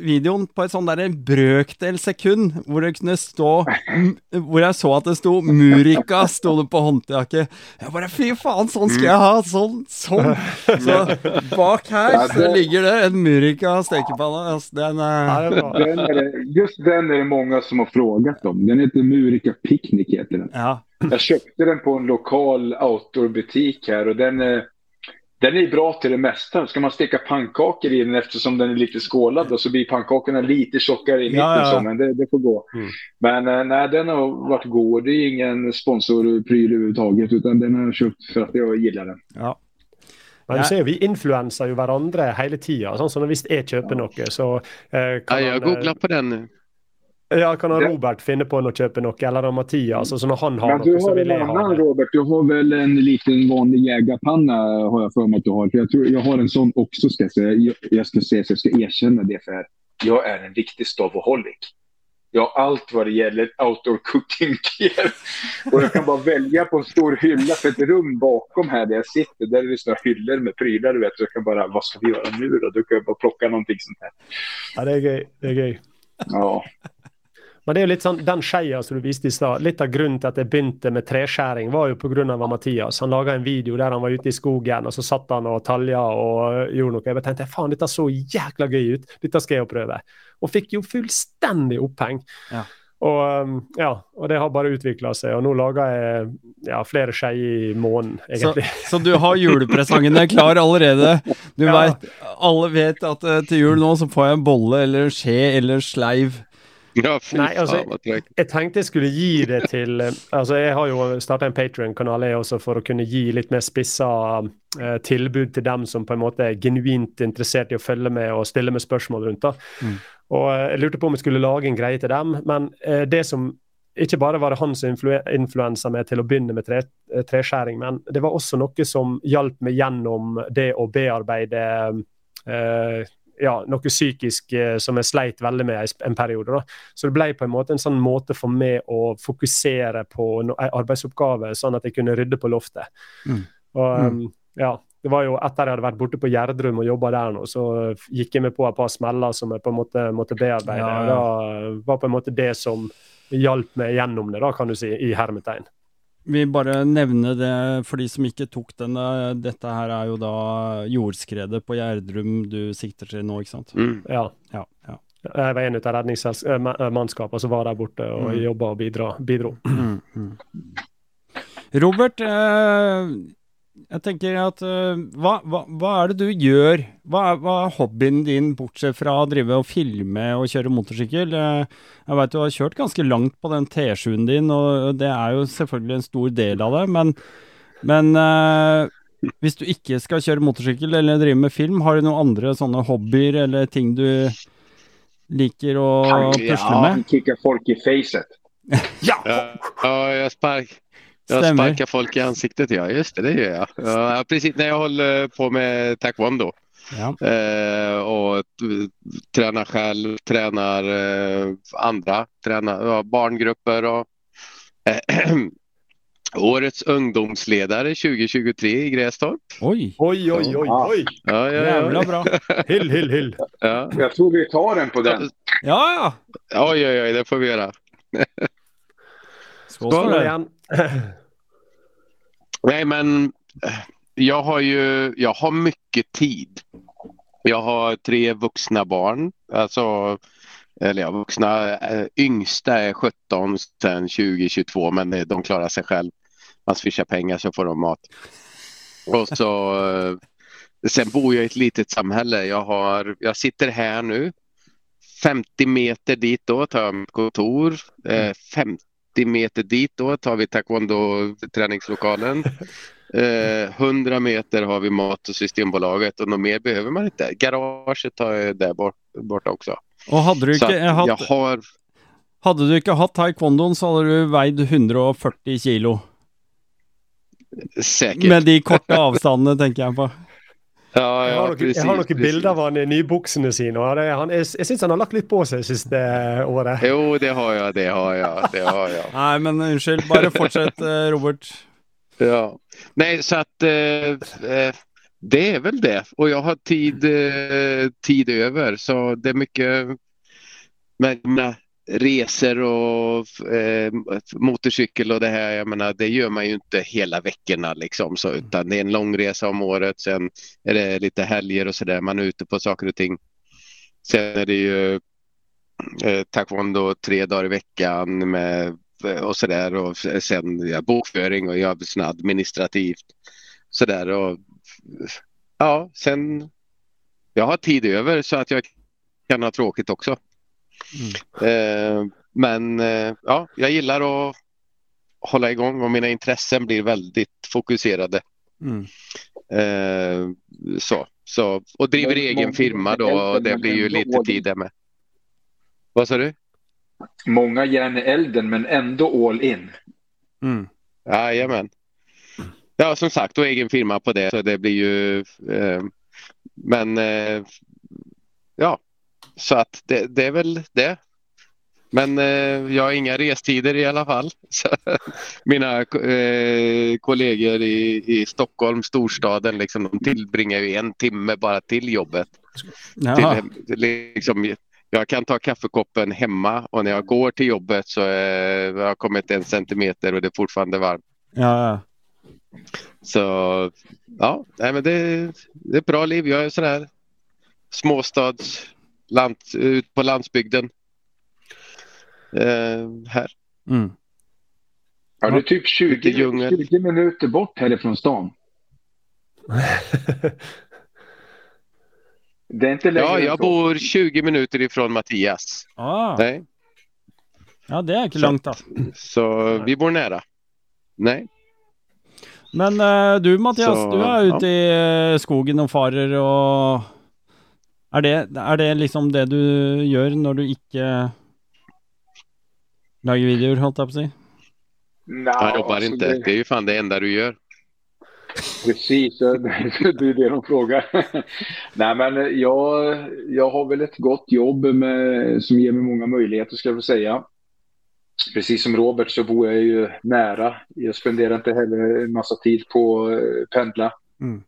videoen på et sånn der en brøkdel sekund, hvor det kunne stå Hvor jeg så at det sto 'Murika', sto det på håndtaket. Jeg bare fy faen, sånn skal jeg ha! Sånn! Sånn! Så bak her så ligger det en Murika stekepanne. Altså, den er det var, Den är det, just den är det många som har frågat om. Den heter Murika Picnic. Heter den. Ja. Jag köpte den på en lokal outdoorbutik här och den är, den är bra till det mesta. Ska man steka pannkakor i den eftersom den är lite skålad då, så blir pannkakorna lite tjockare i mitten. Ja, ja. Så, men det, det får gå. Mm. Men eh, nej, den har varit god. Det är ingen sponsorpryl överhuvudtaget utan den har jag köpt för att jag gillar den. ja. men du ser vi influenser jo hverandre hele tida. Sånn som hvis jeg kjøper noe, så eh, Ja, kan, jag han, googlar på den nu. Ja, kan Det- Robert finne på å kjøpe noe, eller han Mathias. Og så når han har Men du noe, har en ha annan. Robert. Du har väl en liten vanlig jägarpanna har jag för mig att du har. För jag, tror, jag har en sån också ska jag säga. Jag, ska säga så jag ska erkänna det för jag är en riktig stavaholic. Jag har allt vad det gäller outdoor cooking gear. Och jag kan bara välja på en stor hylla för ett rum bakom här där jag sitter. Där är det såna hyllor med prylar du vet. Så jag kan bara, vad ska vi göra nu då? Då kan jag bara plocka någonting sånt här. Ja, det er gøy. Det er gøy. Ja. Men det er jo litt sånn, den skeia som du viste i stad, litt av grunnen til at jeg begynte med treskjæring, var jo pga. Mathias. Han laga en video der han var ute i skogen, og så satt han og talja og gjorde noe. Jeg bare tenkte faen, dette så jækla gøy ut, dette skal jeg jo prøve. Og fikk jo fullstendig oppheng. Ja. Og, um, ja, og det har bare utvikla seg, og nå lager jeg ja, flere skeier i måneden, Så, egentlig. så du har julepresangene klar allerede. Du Ja. vet, alle vet at eh, til jul nå så får jeg en bolle eller en skje eller sleiv. Ja, fy Nej, alltså- fan vad. Jeg tenkte jeg skulle gi det til eh, Altså, jeg har jo starta en Patrion-kanal jeg også for å kunne gi litt mer spissa eh, tilbud til dem som på en måte er genuint interessert i å følge med og stille med spørsmål rundt. da. Mm. Og eh, Jeg lurte på om jeg skulle lage en greie til dem, men eh, det som ikke bare var det han som influ influensa meg til å begynne med tre, treskjæring, men det var også noe som hjalp meg gjennom det å bearbeide eh, ja, noe psykisk eh, som jeg sleit veldig med en- periode. da. Så det ble på en måte en sånn måte for meg å fokusere på no en arbeidsoppgave, sånn at jeg kunne rydde på loftet. Mm. Og Mm. um, ja, det var jo Etter jeg hadde vært borte på Gjerdrum og jobba der nå, så gikk jeg med på et par smeller som jeg på en måte måtte bearbeide. Ja, og Da var på en måte det som hjalp meg gjennom det, da, kan du si, i hermetegn. Vi bare nevne det for de som ikke tok den. eh, Dette her er jo da jordskredet på Gjerdrum du sikter til nå, ikke sant? Mm. Ja. Ja. ja. Jeg var en av redningsmannskapene som var der borte og Mm. jobba og bidra, bidro. Mm, mm. Robert, eh, jeg tenker at eh, hva, hva, hva er det du gjør? Hva er, hva er hobbyen din, bortsett fra å drive og filme og kjøre motorsykkel? Eh, jeg veit du har kjørt ganske langt på den T7-en din, og det er jo selvfølgelig en stor del av det, men, men eh, hvis du ikke skal kjøre motorsykkel eller drive med film, har du noen andre sånne hobbyer eller ting du liker å pusle Ja. med? Han kickar folk i facet. *laughs* Ja! Ja, ja, jag, spark, jag Stämmer. sparkar folk i ansiktet. Ja, just det, det gör jag. Ja, precis när jag håller på med taekwondo Ja. eh, och tränar själv, tränar eh, andra, tränar ja, barngrupper och eh, *clears throat* Årets ungdomsledare 2023 i Grästorp. Oj, Oi, oi, oi, oi! Ja, ja, jävla bra. *laughs* Hill, hill, hill. ja. Jag tror vi tar den på den. Ja, ja. Oj, oj, oj, det får vi göra. *laughs* Skål Skål Nej, men eh, jag har ju jag har mycket tid. Jag har tre vuxna barn. Alltså, eller ja, vuxna. Eh, yngsta är 17 sen 2022 men eh, de klarar sig själv. Man swishar pengar så får de mat. Och så, sen bor jag i ett litet samhälle. Jag, har, jag sitter här nu. 50 meter dit då tar jag mitt kontor. 50 80 meter dit då tar vi taekwondo-träningslokalen. 100 *laughs* eh, meter har vi mat och Systembolaget och något mer behöver man inte. Garaget har jag där borta också. Och hade du inte haft, har... hade så hade du vägt 140 kilo. Säkert. Med de korta avstånden tänker jag på ja, Jeg ja, har noen, precis, jeg har noen bilder av han i nybuksene sine. og han, jeg jeg syns han har lagt litt på seg siste året. Jo, det har jag, det har jag, det har jag. *laughs* Nej men unnskyld, bara fortsätt eh, Robert. Ja. Nej, så att eh, eh, det är väl det. Och jag har tid, eh, tid över så det är mycket mina resor och eh, motorcykel och det här. Jag menar, det gör man ju inte hela veckorna liksom så utan det är en lång resa om året. Sen är det lite helger och så där. Man är ute på saker och ting. Sen är det ju eh, taekwondo tre dagar i veckan med och sådär och sen ja, bokföring och jag sån administrativt sådär och ja sen jag har tid över så att jag kan ha tråkigt också. Eh, men eh, ja, jag gillar att hålla igång och mina intressen blir väldigt fokuserade. Mm. Eh, så, så, och driver egen firma då och det blir ju lite tid där med. Vad sa du? Många järn i elden, men ändå all in. Mm. Jajamän. Ja, som sagt, och egen firma på det. Så det blir ju... Eh, men eh, ja, så att det, det är väl det. Men eh, jag har inga restider i alla fall. *laughs* Så, mina eh, kollegor i, i Stockholm, storstaden, liksom, de tillbringar ju en timme bara till jobbet. Till, liksom, jag kan ta kaffekoppen hemma och när jag går till jobbet så eh, har jag kommit en centimeter och det är fortfarande varmt. Ja, ja. Så ja, nej, men det, det är ett bra liv. Jag är sådär småstads, land, ut på landsbygden. Eh, här. Mm. Ja, det är typ 20, Lite djungel. 20 minuter bort härifrån stan. *laughs* Det är inte längre Ja, jag så. bor 20 minuter ifrån Mattias. Ah, Nej, ja, det är inte Så- långt då. så vi bor nära. Nej, Men eh, du Mattias, Så, du är ute i eh, skogen och farer och är det, är det liksom det du gör när du inte lagar videor, höll jag på att säga? Nja, jag jobbar alltså inte. Det, Det är ju fan det enda du gör. precis, det *laughs* det är det de frågar. *laughs* Nej, men jag, jag har väl ett gott jobb med, som ger mig många möjligheter, ska jag väl säga. Precis som Robert så bor jag ju nära. Jag spenderar inte heller en massa tid på att pendla. Mm.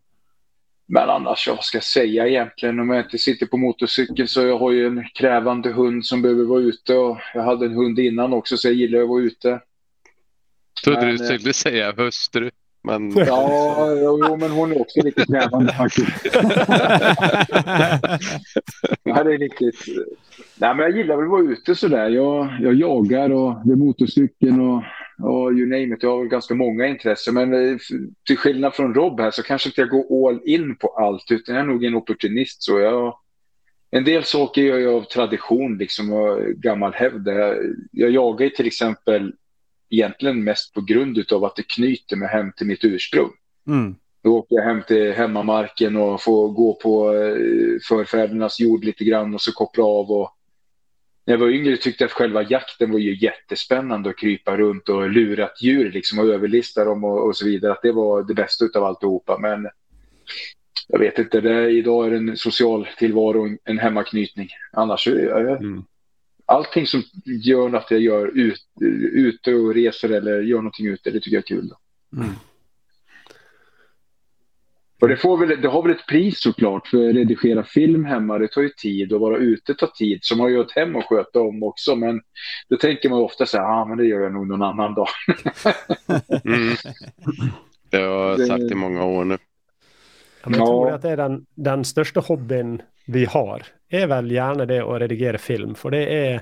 Men annars, vad ska jag säga egentligen? Om jag inte sitter på motorcykel så jag har ju en krävande hund som behöver vara ute. Och jag hade en hund innan också så jag gillar att vara ute. Trodde Men, du eh, skulle säga hustru. Men Ja, jo, men hon är också lite krävande faktiskt. *laughs* Ja, det är riktigt. Nej, men jag gillar väl att vara ute sådär. Jag, jag jagar och det är motorcykeln och, och you name it. Jag har väl ganska många intressen. Men eh, till skillnad från Rob här så kanske inte jag går all in på allt. Utan jag är nog en opportunist. Så jag, en del saker gör jag av tradition liksom, och gammal hävd. Jag, jag jagar till exempel egentligen mest på grund av att det knyter mig hem till mitt ursprung. mm. Då åker jag hem till hemmamarken och får gå på eh, förfädernas jord lite grann och så koppla av. Och när jag var yngre tyckte jag att själva jakten var ju jättespännande att krypa runt och lura ett djur liksom och överlista dem och, och så vidare. Att det var det bästa av alltihopa. Men jag vet inte, det, idag är det en social tillvaro en- hemmaknytning. Annars är Mm. allting som gör att jag gör ut, ute och reser eller gör någonting ute, det tycker jag är kul. Mm. Och det, får väl, det har väl ett pris såklart, för att redigera film hemma, det tar ju tid och vara ute tar tid. Så man har ju ett hem att sköta om också, men då tänker man ofta så här, ah, men det gör jag nog någon annan dag. *laughs* mm. Det har jag sagt i många år nu. Ja, men jeg Ja. tror at det er den, den største hobbyen vi har, er vel gjerne det å redigere film. For det eh,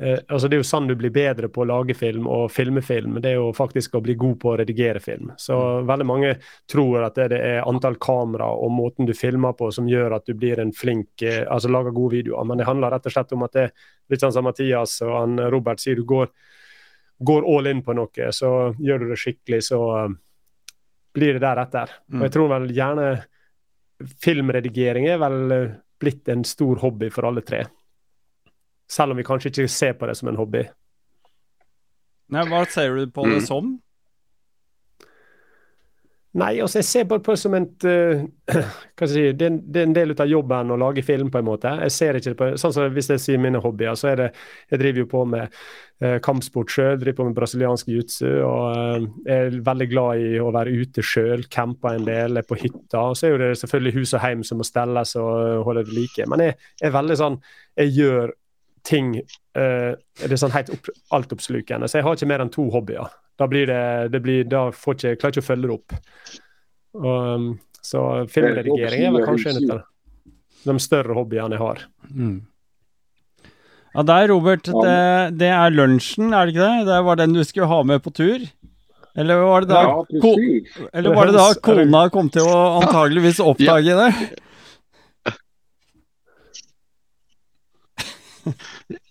altså Det er jo sånn du blir bedre på å lage film og filme film. Det er jo faktisk å bli god på å redigere film. Så mm. veldig mange tror at det, er antall kamera og måten du filmer på som gjør at du blir en flink eh, altså lager gode videoer. Men det handler rett og slett om at det litt sånn som Mathias og han Robert sier, du går, går all in på noe. Så gjør du det skikkelig, så uh, blir det deretter. Og jeg tror vel gjerne filmredigering er vel blitt en stor hobby for alle tre. Selv om vi kanskje ikke ser på det som en hobby. Nei, Hva ser du på det mm. som? Nei, altså jeg ser bare på det som et *clears throat* uh, hva skal jeg si, det er, en, det er en del av jobben å lage film, på en måte. Jeg ser ikke det på, sånn som Hvis jeg sier mine hobbyer, så er det Jeg driver jo på med uh, kampsport sjøl, driver på med brasiliansk jutsu og uh, er veldig glad i å være ute sjøl, campe en del, er på hytta. Og så er jo det selvfølgelig hus og heim som må stelles og holde det like. Men jeg er veldig sånn Jeg gjør ting uh, Det er sånn helt opp, altoppslukende. Så jeg har ikke mer enn to hobbyer. Da blir det, det blir, da får ikke, jeg klarer ikke å følge det opp. Og, um, så filmredigering er vel kanskje en av de større hobbyene jeg har. Mm. Ja, der, Robert, det, det, er lunsjen, er det ikke det? Det var den du skulle ha med på tur? Eller var det da, ja, ko, eller var det da kona kom til å antageligvis oppdage det?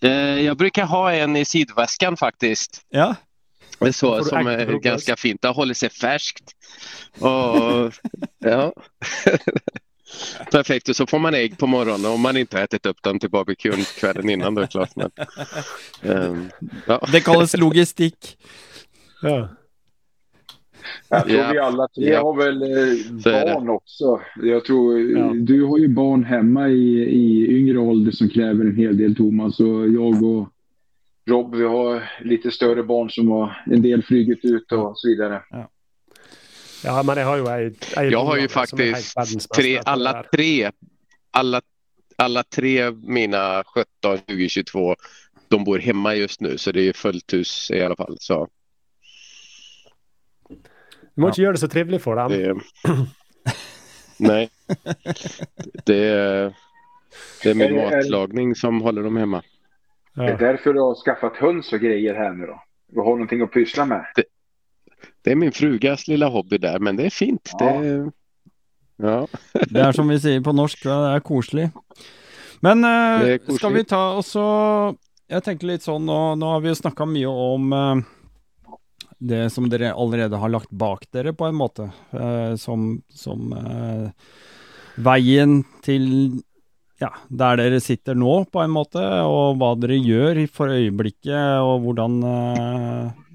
*laughs* jag brukar ha en i sidväskan faktiskt. Ja. Så, som är ganska fint. Det håller sig färskt. Och, *laughs* ja. Perfekt, och så får man ägg på morgonen om man inte har ätit upp dem till barbecuen kvällen innan. Då, klart. Men, um, *laughs* ja. Det kallas logistik. Ja. Jag tror ja. vi alla tre ja. har väl eh, barn också. Jag tror, ja. Du har ju barn hemma i, i yngre ålder som kräver en hel del Thomas och jag och Rob, vi har lite större barn som har en del flugit ut och så vidare. Ja. Ja, men jag har ju, jag, jag, jag har ju faktiskt tre, alla tre, alla, alla tre mina 17, 20, 22, de bor hemma just nu så det är fullt hus i alla fall. Så. Du måste ja. göra det så trevligt för dem. Det, nej, det är, det är min matlagning som håller dem hemma. Ja. Det är därför du har skaffat höns och grejer här nu då. Du har någonting att pyssla med. Det, det är min frugas lilla hobby där, men det är fint. Ja. Det, ja. *laughs* det är som vi säger på norsk, det är koselig. Men uh, ska vi ta och så Jag tänker lite så, nu, nu har vi ju snackat mycket om uh, det som dere allerede har lagt bak dere, på en måte. Uh, som som uh, veien til ja, der dere sitter nå, på en måte, og hva dere gjør for øyeblikket, og hvordan uh,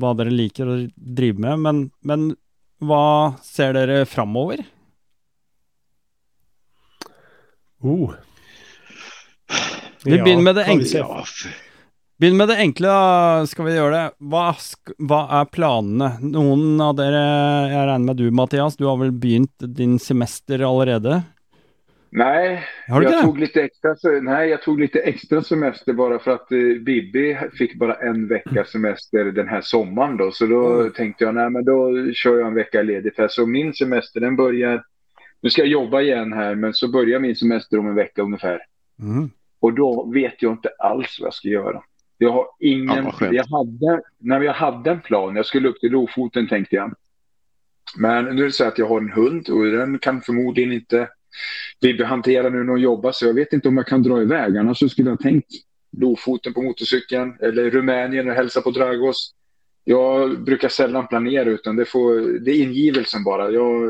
Hva dere liker å drive med. Men, men hva ser dere framover? Uh. Vi begynner med det enkle. Begynn med det enkle, da. Skal vi gjøre det. Hva, hva, er planene? Noen av dere, jeg regner med du Mathias, du har vel begynt din semester allerede? Nej, jag tog, lite extra, nej, jag tog lite extra semester bara för att eh, Bibi fick bara en vecka semester den här sommaren. Då, så då mm. tänkte jag, nej men då kör jag en vecka ledigt. Här. Så min semester den börjar, nu ska jag jobba igen här, men så börjar min semester om en vecka ungefär. Mm. Och då vet jag inte alls vad jag ska göra. Jag har ingen... Ja, jag, hade, när jag hade en plan. Jag skulle upp till Lofoten tänkte jag. Men nu är det så att jag har en hund och den kan förmodligen inte vi hanterar nu när hon jobbar så jag vet inte om jag kan dra iväg. Annars så skulle jag tänkt Lofoten på motorcykeln eller Rumänien och hälsa på Dragos. Jag brukar sällan planera utan det, får, det är ingivelsen bara. Jag,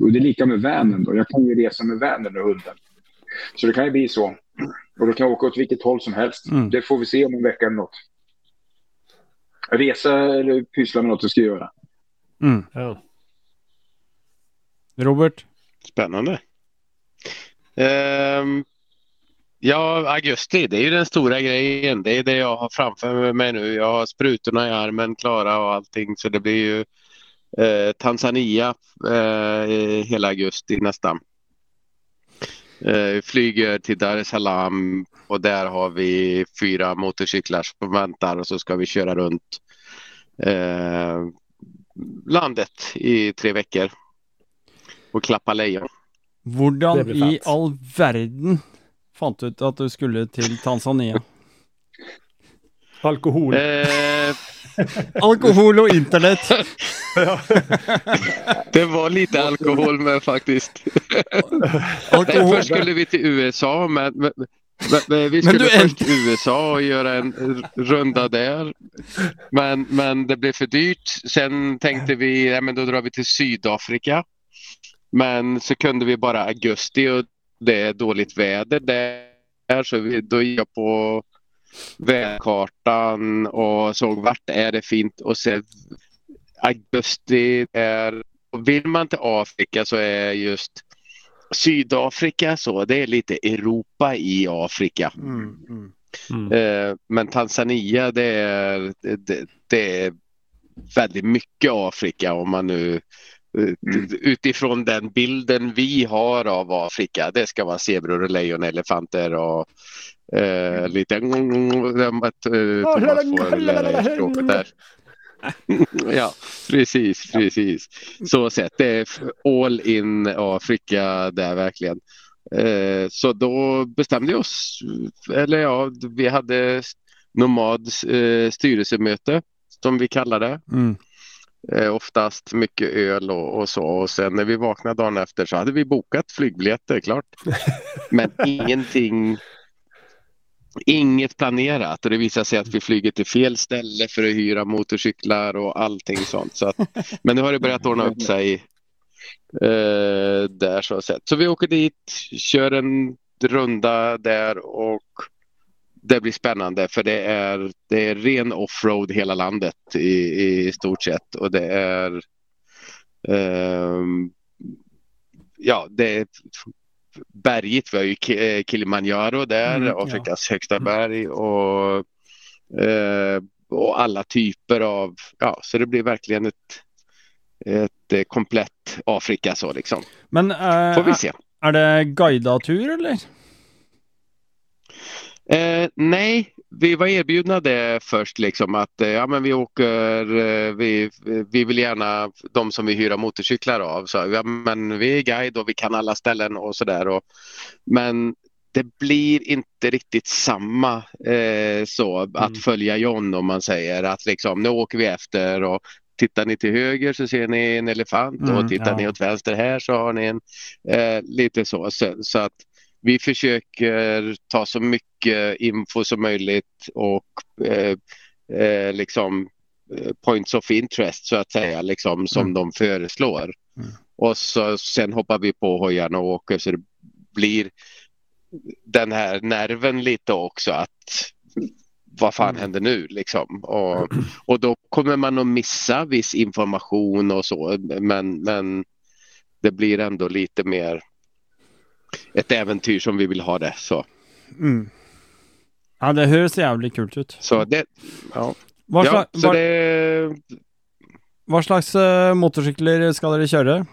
och det är lika med vanen då. Jag kan ju resa med vanen och hunden. Så det kan ju bli så. Och då kan jag åka åt vilket håll som helst. Mm. Det får vi se om en vecka eller något. Resa eller pyssla med något jag ska göra. Mm. Ja. Robert? Spännande. Um, ja, augusti, det är ju den stora grejen. Det är det jag har framför mig nu. Jag har sprutorna i armen klara och allting så det blir ju eh, Tanzania eh, hela augusti nästan. Eh, flyger till Dar es Salaam och där har vi fyra motorcyklar som väntar och så ska vi köra runt eh, landet i tre veckor och klappa lejon. Hvordan i all verden fant du ut att du skulle till Tanzania? Alkohol. Eh, *laughs* Alkohol och internet. *laughs* det var lite alkohol med faktiskt. *laughs* Alkohol. Först skulle vi till USA men, men, men vi Men skulle är först till USA och göra en runda där. Men, men det blev för dyrt. Sen tänkte vi ja, men då drar vi till Sydafrika. Men så kunde vi bara augusti och det är dåligt väder där. Så vi, då gick jag på väderkartan och såg vart är det fint och sen augusti är vill man till Afrika så är just Sydafrika så det är lite Europa i Afrika. Mm, mm. Mm. Eh, men Tanzania det är, det, det är väldigt mycket Afrika om man nu utifrån den bilden vi har av Afrika. Det ska vara zebror och lejon, elefanter och eh, lite... Att, eh, Thomas får lära språket där. *laughs* ja, precis, precis. Så sett. Det är all in Afrika där verkligen. Eh, så då bestämde vi oss, eller ja, vi hade Nomad eh, styrelsemöte som vi kallar det. Mm. Eh, oftast mycket öl och, och, så och sen när vi vaknade dagen efter så hade vi bokat flygbiljetter klart. *laughs* Men ingenting Inget planerat och det visade sig att vi flyger till fel ställe för att hyra motorcyklar och allting sånt. Så att, men nu har det börjat ordna upp sig eh, där så sett. Så vi åker dit, kör en runda där och det blir spännande för det är, det är ren offroad hela landet i, i stort sett och det är eh, ja, det är berget. Vi har ju Kilimanjaro där, Mm, ja. Afrikas högsta berg och, eh, och alla typer av, ja, så det blir verkligen ett, ett eh, komplett Afrika så liksom. Men eh, Får vi se. är det guidad tur eller? Eh, nej, vi var erbjudna det först liksom att eh, ja, men vi åker, eh, vi, vi vill gärna, de som vi hyra motorcyklar av, så ja, men vi är guide och vi kan alla ställen och sådär. Men det blir inte riktigt samma eh, så att Mm. följa John om man säger att liksom nu åker vi efter och tittar ni till höger så ser ni en elefant Mm, och tittar ja. ni åt vänster här så har ni en eh, lite så. så. Så att vi försöker ta så mycket info som möjligt och eh, eh, liksom eh, points of interest så att säga liksom som Mm. de föreslår. Mm. Och så, sen hoppar vi på hojarna och åker så det blir den här nerven lite också att vad fan Mm. händer nu liksom? Och, *clears throat* och då kommer man att missa viss information och så men, men det blir ändå lite mer ett äventyr som vi vill ha det. Så, Mm. Ja, det hörs jävligt kul ut. så det, ja. Vad, ja, så vad, det, vad slags uh, motorcyklar ska dere köra?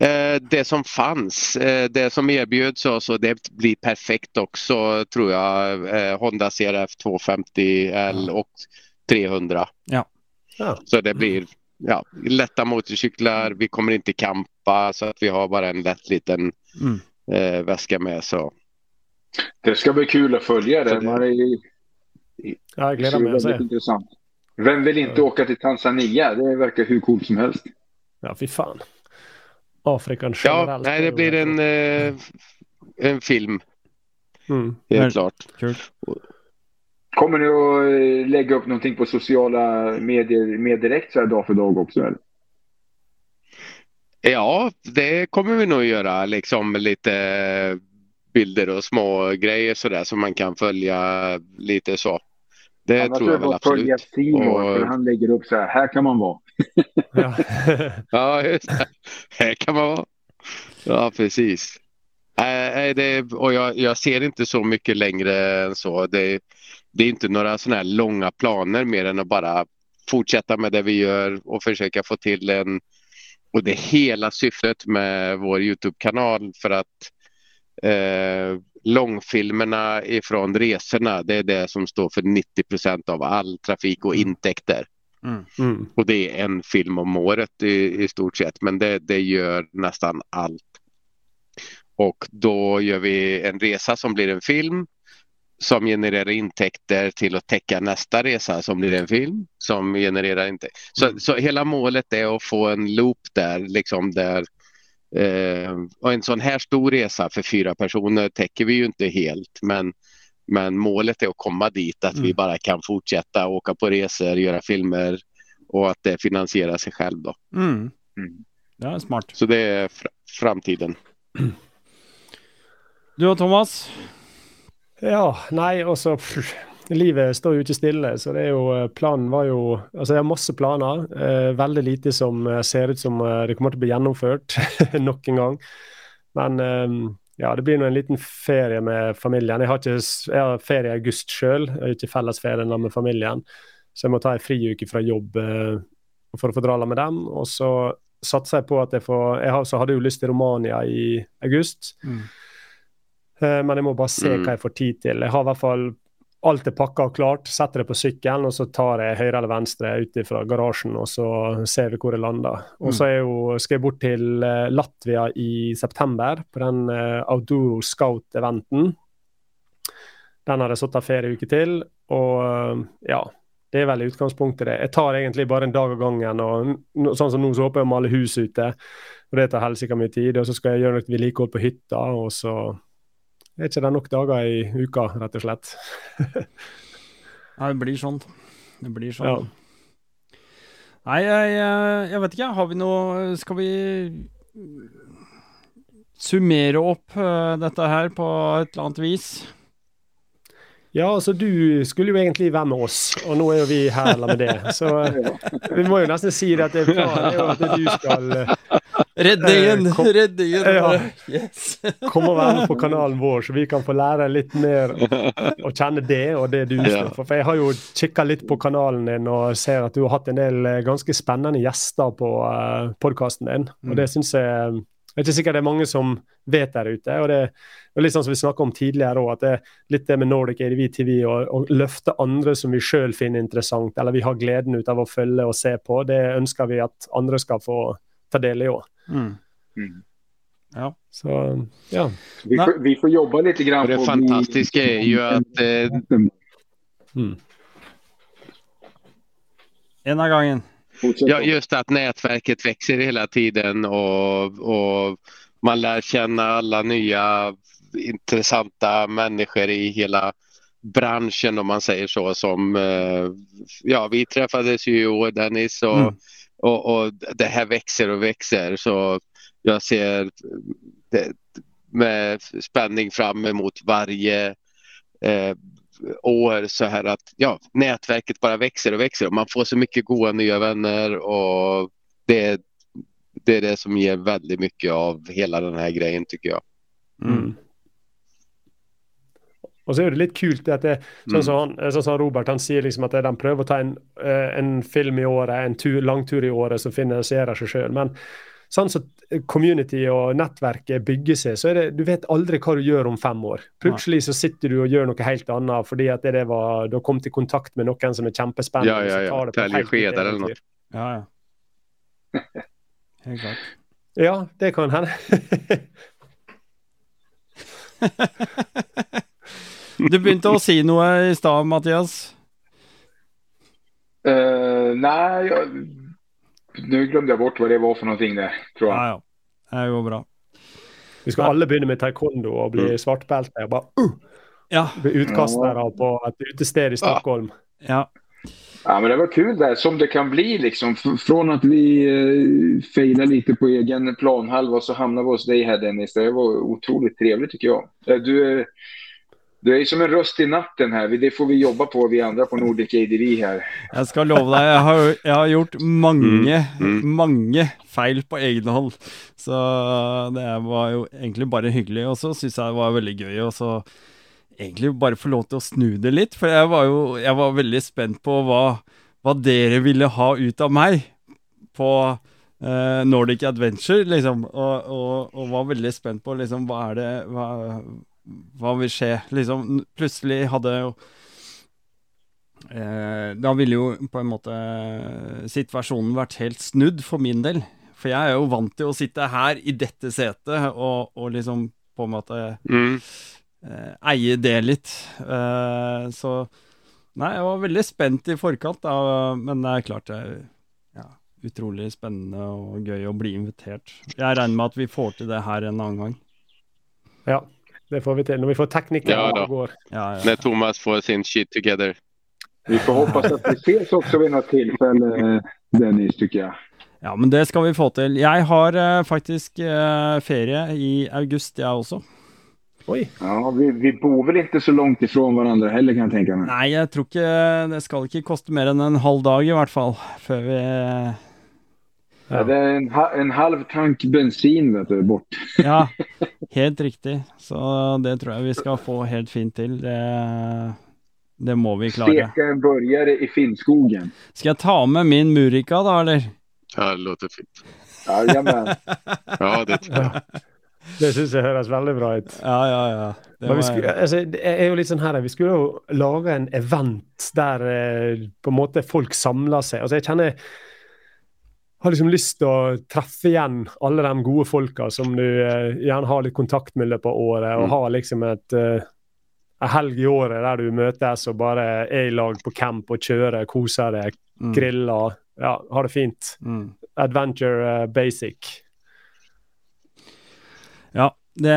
eh, det som fanns, eh, det som erbjöds oss och det blir perfekt också tror jag. Eh, Honda CRF 250L och 300. Ja. Så det blir ja, lätta motorcyklar. Vi kommer inte campa så att vi har bara en lätt liten Mm. eh, väska med. Så. Det ska bli kul att följa det. det- Man är, Ja, jag bli meg å se. väldigt intressant. Vem vill inte åka till Tanzania? Det verkar hur coolt som helst. Ja, fy faen. Afrikan Ja, generelt. nej, det blir en, eh, en film mm. helt Men- klart. Kul. Kommer ni att eh, lägga upp någonting på sociala medier mer direkt så här dag för dag också? Eller? Ja, det kommer vi nog göra. Liksom lite bilder och små grejer sådär som man kan följa lite så. Det Annars tror jag väl att följa absolut. Simon Och- för han lägger upp så här. Här kan man vara. *laughs* ja. *laughs* Ja, just det. Här kan man vara. Ja, precis. Nej, det, och jag, jag ser inte så mycket längre än så. Det, det är inte några sådana här långa planer mer än att bara fortsätta med det vi gör och försöka få till en... Och det är hela syftet med vår Youtube-kanal för att eh, långfilmerna ifrån resorna det är det som står för 90% av all trafik och intäkter. Mm. Mm. Och det är en film om året i, i stort sett, men det, det gör nästan allt. Och då gör vi en resa som blir en film som genererar intäkter till att täcka nästa resa som blir en film som genererar intäkter. Så, mm. så hela målet är att få en loop där, liksom där eh, och en sån här stor resa för fyra personer täcker vi ju inte helt men, men målet är att komma dit att mm. vi bara kan fortsätta åka på resor, göra filmer och att det finansierar sig själv då. Mm. Mm. Det är smart. Så det är fr framtiden. Du och Thomas? Ja, nei, så, Livet står jo ikke stille, så det er jo eh, Planen var jo Altså, jeg har masse planer. Eh, veldig lite som eh, ser ut som eh, det kommer til å bli gjennomført *laughs* nok en gang. Men eh, ja, det blir nå en liten ferie med familien. Jeg har, ikke, jeg har ferie i august sjøl, jeg har ikke fellesferie med familien. Så jeg må ta en friuke fra jobb eh, for å få dra med dem. Og så satser jeg på at jeg får Jeg har, så hadde jo lyst til Romania i august. Mm. Eh, men jeg må bare se mm. hva jeg får tid til. Jeg har i hvert fall alt er pakka og klart. Setter det på sykkelen, og så tar jeg høyre eller venstre ut fra garasjen, og så ser vi hvor jeg lander. Og så mm. skal jeg bort til eh, Latvia i september, på den uh, Outdoor Scout-eventen. Den har jeg satt av ferieuke til, og ja. Det er vel utgangspunktet det. Jeg tar egentlig bare en dag av gangen. og Sånn som nå, så håper jeg å male hus ute. og Det tar helsike mye tid. Og så skal jeg gjøre noe vedlikehold på hytta. og så er ikke det nok dager i uka, rett og slett. *laughs* Nei, det blir sånn. Det blir sånn. Ja. Nei, jeg, jeg, vet ikke. Har vi noe Skal vi summere opp uh, dette her på et eller annet vis? Ja, altså du skulle jo egentlig være med oss, og nå er jo vi her med det. Så *laughs* vi må jo nesten si det at det er planen er jo at du skal Reddingen! Eh, kom, reddingen! Ja, yes. *laughs* Kom og være med på kanalen vår, så vi kan få lære litt mer og kjenne det og det du står for. For jeg har jo kikka litt på kanalen din og ser at du har hatt en del eh, ganske spennende gjester på uh, eh, podkasten din, og det mm. syns jeg det er ikke sikkert det er mange som vet der ute. og Det er litt sånn som vi snakka om tidligere òg, at det er litt det med Nordic ADV TV å løfte andre som vi sjøl finner interessant, eller vi har gleden ut av å følge og se på. Det ønsker vi at andre skal få ta del i òg. Mm. Mm. Ja. Så, ja. Vi får, vi får jobba litt grann på... Det fantastiska är ju att... Eh... Mm. Ena gången. Ja, just att nätverket växer hela tiden och, och man lär känna alla nya intressanta människor i hela branschen om man säger så som eh, ja vi träffades ju i år Dennis och, mm och, och, det här växer och växer så jag ser det, med spänning fram emot varje eh, år så här att ja, nätverket bara växer och växer och man får så mycket goda nya vänner och det, det är det som ger väldigt mycket av hela den här grejen tycker jag. Mm. Og så er det litt kult at det, sånn som, han, sånn som Robert han sier liksom at de prøver å ta en, eh, en film i året, en tur, langtur i året som finansierer seg sjøl. Men sånn som community og nettverket bygger seg, så er det, du vet aldri hva du gjør om fem år. Plutselig så sitter du og gjør noe helt annet fordi at det var, du har kommet i kontakt med noen som er kjempespennende. Ja, ja, ja. Täljer skedar eller noe. Ja, ja. Helt klart. Ja, det kan hende. *laughs* *laughs* du begynte å si noe i stad, Mathias. Uh, nei, jeg nu glömde jag bort vad det var för någonting där, tror jag. Ja, ja. Det går bra. Vi ska alla börja med taekwondo och bli mm. och bara uh, ja. bli utkastade ja. på ett utested i Stockholm. Ja. Ja, men det var kul där, som det kan bli liksom. Från att vi eh, failar lite på egen planhalva så hamnar vi hos dig här Dennis. Det var otroligt trevligt tycker jag. Eh, du, du är som en röst i natten här. Det får vi jobba på, vi andra på Nordic ADV här. Jag ska lova dig, jag har, jag har gjort många, mm. Mm. många fel på egen håll. Så det var ju egentligen bara hyggligt och så syns jag det var väldigt kul och så egentligen bara få lov till att snu det lite, för jag var ju, jag var väldigt spänd på vad, vad dere ville ha ut av mig på uh, Nordic Adventure, liksom, och, och, och var väldigt spänd på liksom, vad är det, vad, hva vil skje? Liksom, plutselig hadde jo eh, Da ville jo på en måte situasjonen vært helt snudd for min del. For jeg er jo vant til å sitte her i dette setet og, og liksom på en måte mm. eh, eie det litt. Eh, så Nei, jeg var veldig spent i forkant, da, men det er klart det er ja, utrolig spennende og gøy å bli invitert. Jeg regner med at vi får til det her en annen gang. Ja, det får vi til. Når vi får teknikere Ja. Ja, ja. När Thomas får sin shit together. Vi får hoppas att vi ses också vid något tillfälle, eh, Dennis, tycker jag. ja, men det skal vi få til. Jeg har eh, faktisk eh, ferie i august, jeg også. Oi. Ja, vi, vi bor väl inte så långt ifrån varandra heller kan jag tänka mig. Nei, jeg tror ikke Det skal ikke koste mer enn en halv dag, i hvert fall, før vi Ja, det är en, en halv tank bensin vet du, bort. *laughs* Ja, *laughs* helt riktig. Så det tror jeg vi skal få helt fint til. Det, det må vi klare. Steka en burgare i Finnskogen. Skal jeg ta med min Murika, da, eller? Ja, det låter fint. Jajamän. *laughs* Ja, det tror jag. Det syns jeg høres veldig bra ut. Ja, ja, ja. Det Men vi var- skulle, altså, det er jo litt sånn her, vi skulle jo lage en event der eh, på en måte folk samler seg. Altså, jeg kjenner har liksom lyst til å treffe igjen alle de gode folka som du eh, gjerne har litt kontakt med i løpet av året, og Mm. ha liksom et eh, en helg i året der du møtes og bare er i lag på camp og kjører, koser deg, Mm, griller, ja, har det fint. mm. Adventure eh, basic. Ja, det,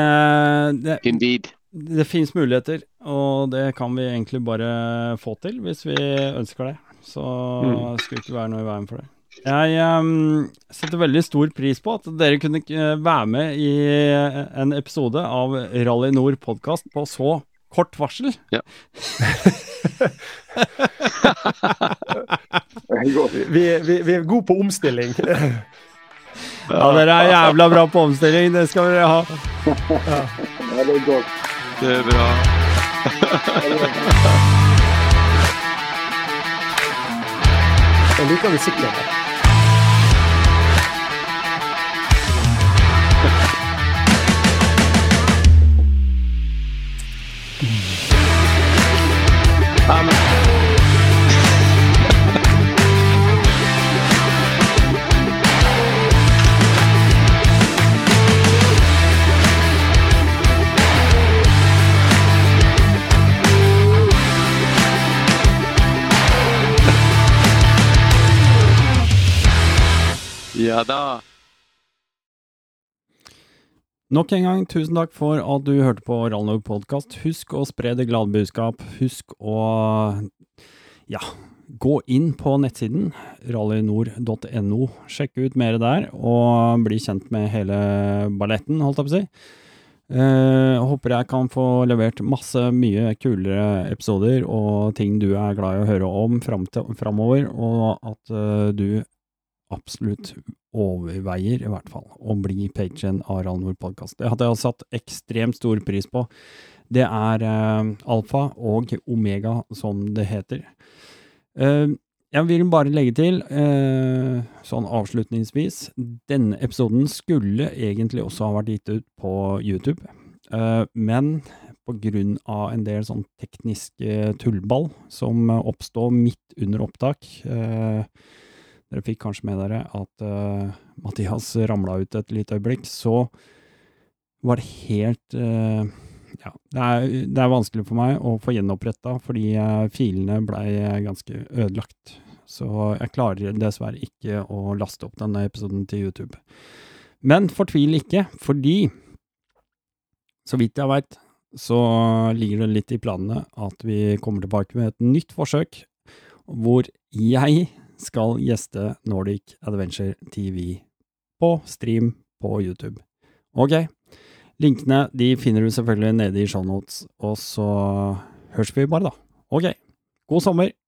det, Indeed. det fins muligheter, og det kan vi egentlig bare få til hvis vi ønsker det. Så Mm. skulle det ikke være noe i veien for det. Jeg ehm, setter veldig stor pris på at dere kunne eh, være med i en episode av Rally Nord podkast på så kort varsel. Gott. Vi, vi, vi er gode på omstilling. Ja, dere er jævla bra på omstilling, det skal dere ha. Ja, det är gott. Det är bra. *laughs* Jeg liker musikken. Ja da. Nok en gang, tusen takk for at du hørte på Rallnog podkast. Husk å spre det glade budskap. Husk å ja, gå inn på nettsiden rallynord.no. Sjekk ut mer der, og bli kjent med hele balletten, holdt jeg på å si. Eh, håper jeg kan få levert masse mye kulere episoder og ting du er glad i å høre om framover, og at eh, du absolutt overveier, i hvert fall, å bli patron av Rallnord podkast. Det hadde jeg satt ekstremt stor pris på. Det er eh, alfa og omega, som det heter. Eh, jeg vil bare legge til, eh, sånn avslutningsvis, denne episoden skulle egentlig også ha vært gitt ut på YouTube, eh, men på grunn av en del sånn tekniske tullball som eh, oppstår midt under opptak, eh, dere fikk kanskje med dere at uh, Mathias ramla ut et lite øyeblikk, så var det helt uh, Ja, det er, det er vanskelig for meg å få gjenoppretta, fordi uh, filene blei ganske ødelagt. Så jeg klarer dessverre ikke å laste opp denne episoden til YouTube. Men fortvil ikke, fordi så vidt jeg veit, så ligger det litt i planene at vi kommer tilbake med et nytt forsøk, hvor jeg skal gjeste Nordic Adventure TV på stream på YouTube. Ok, linkene de finner du selvfølgelig nede i shownotes, og så høres vi bare da. Ok, god sommer!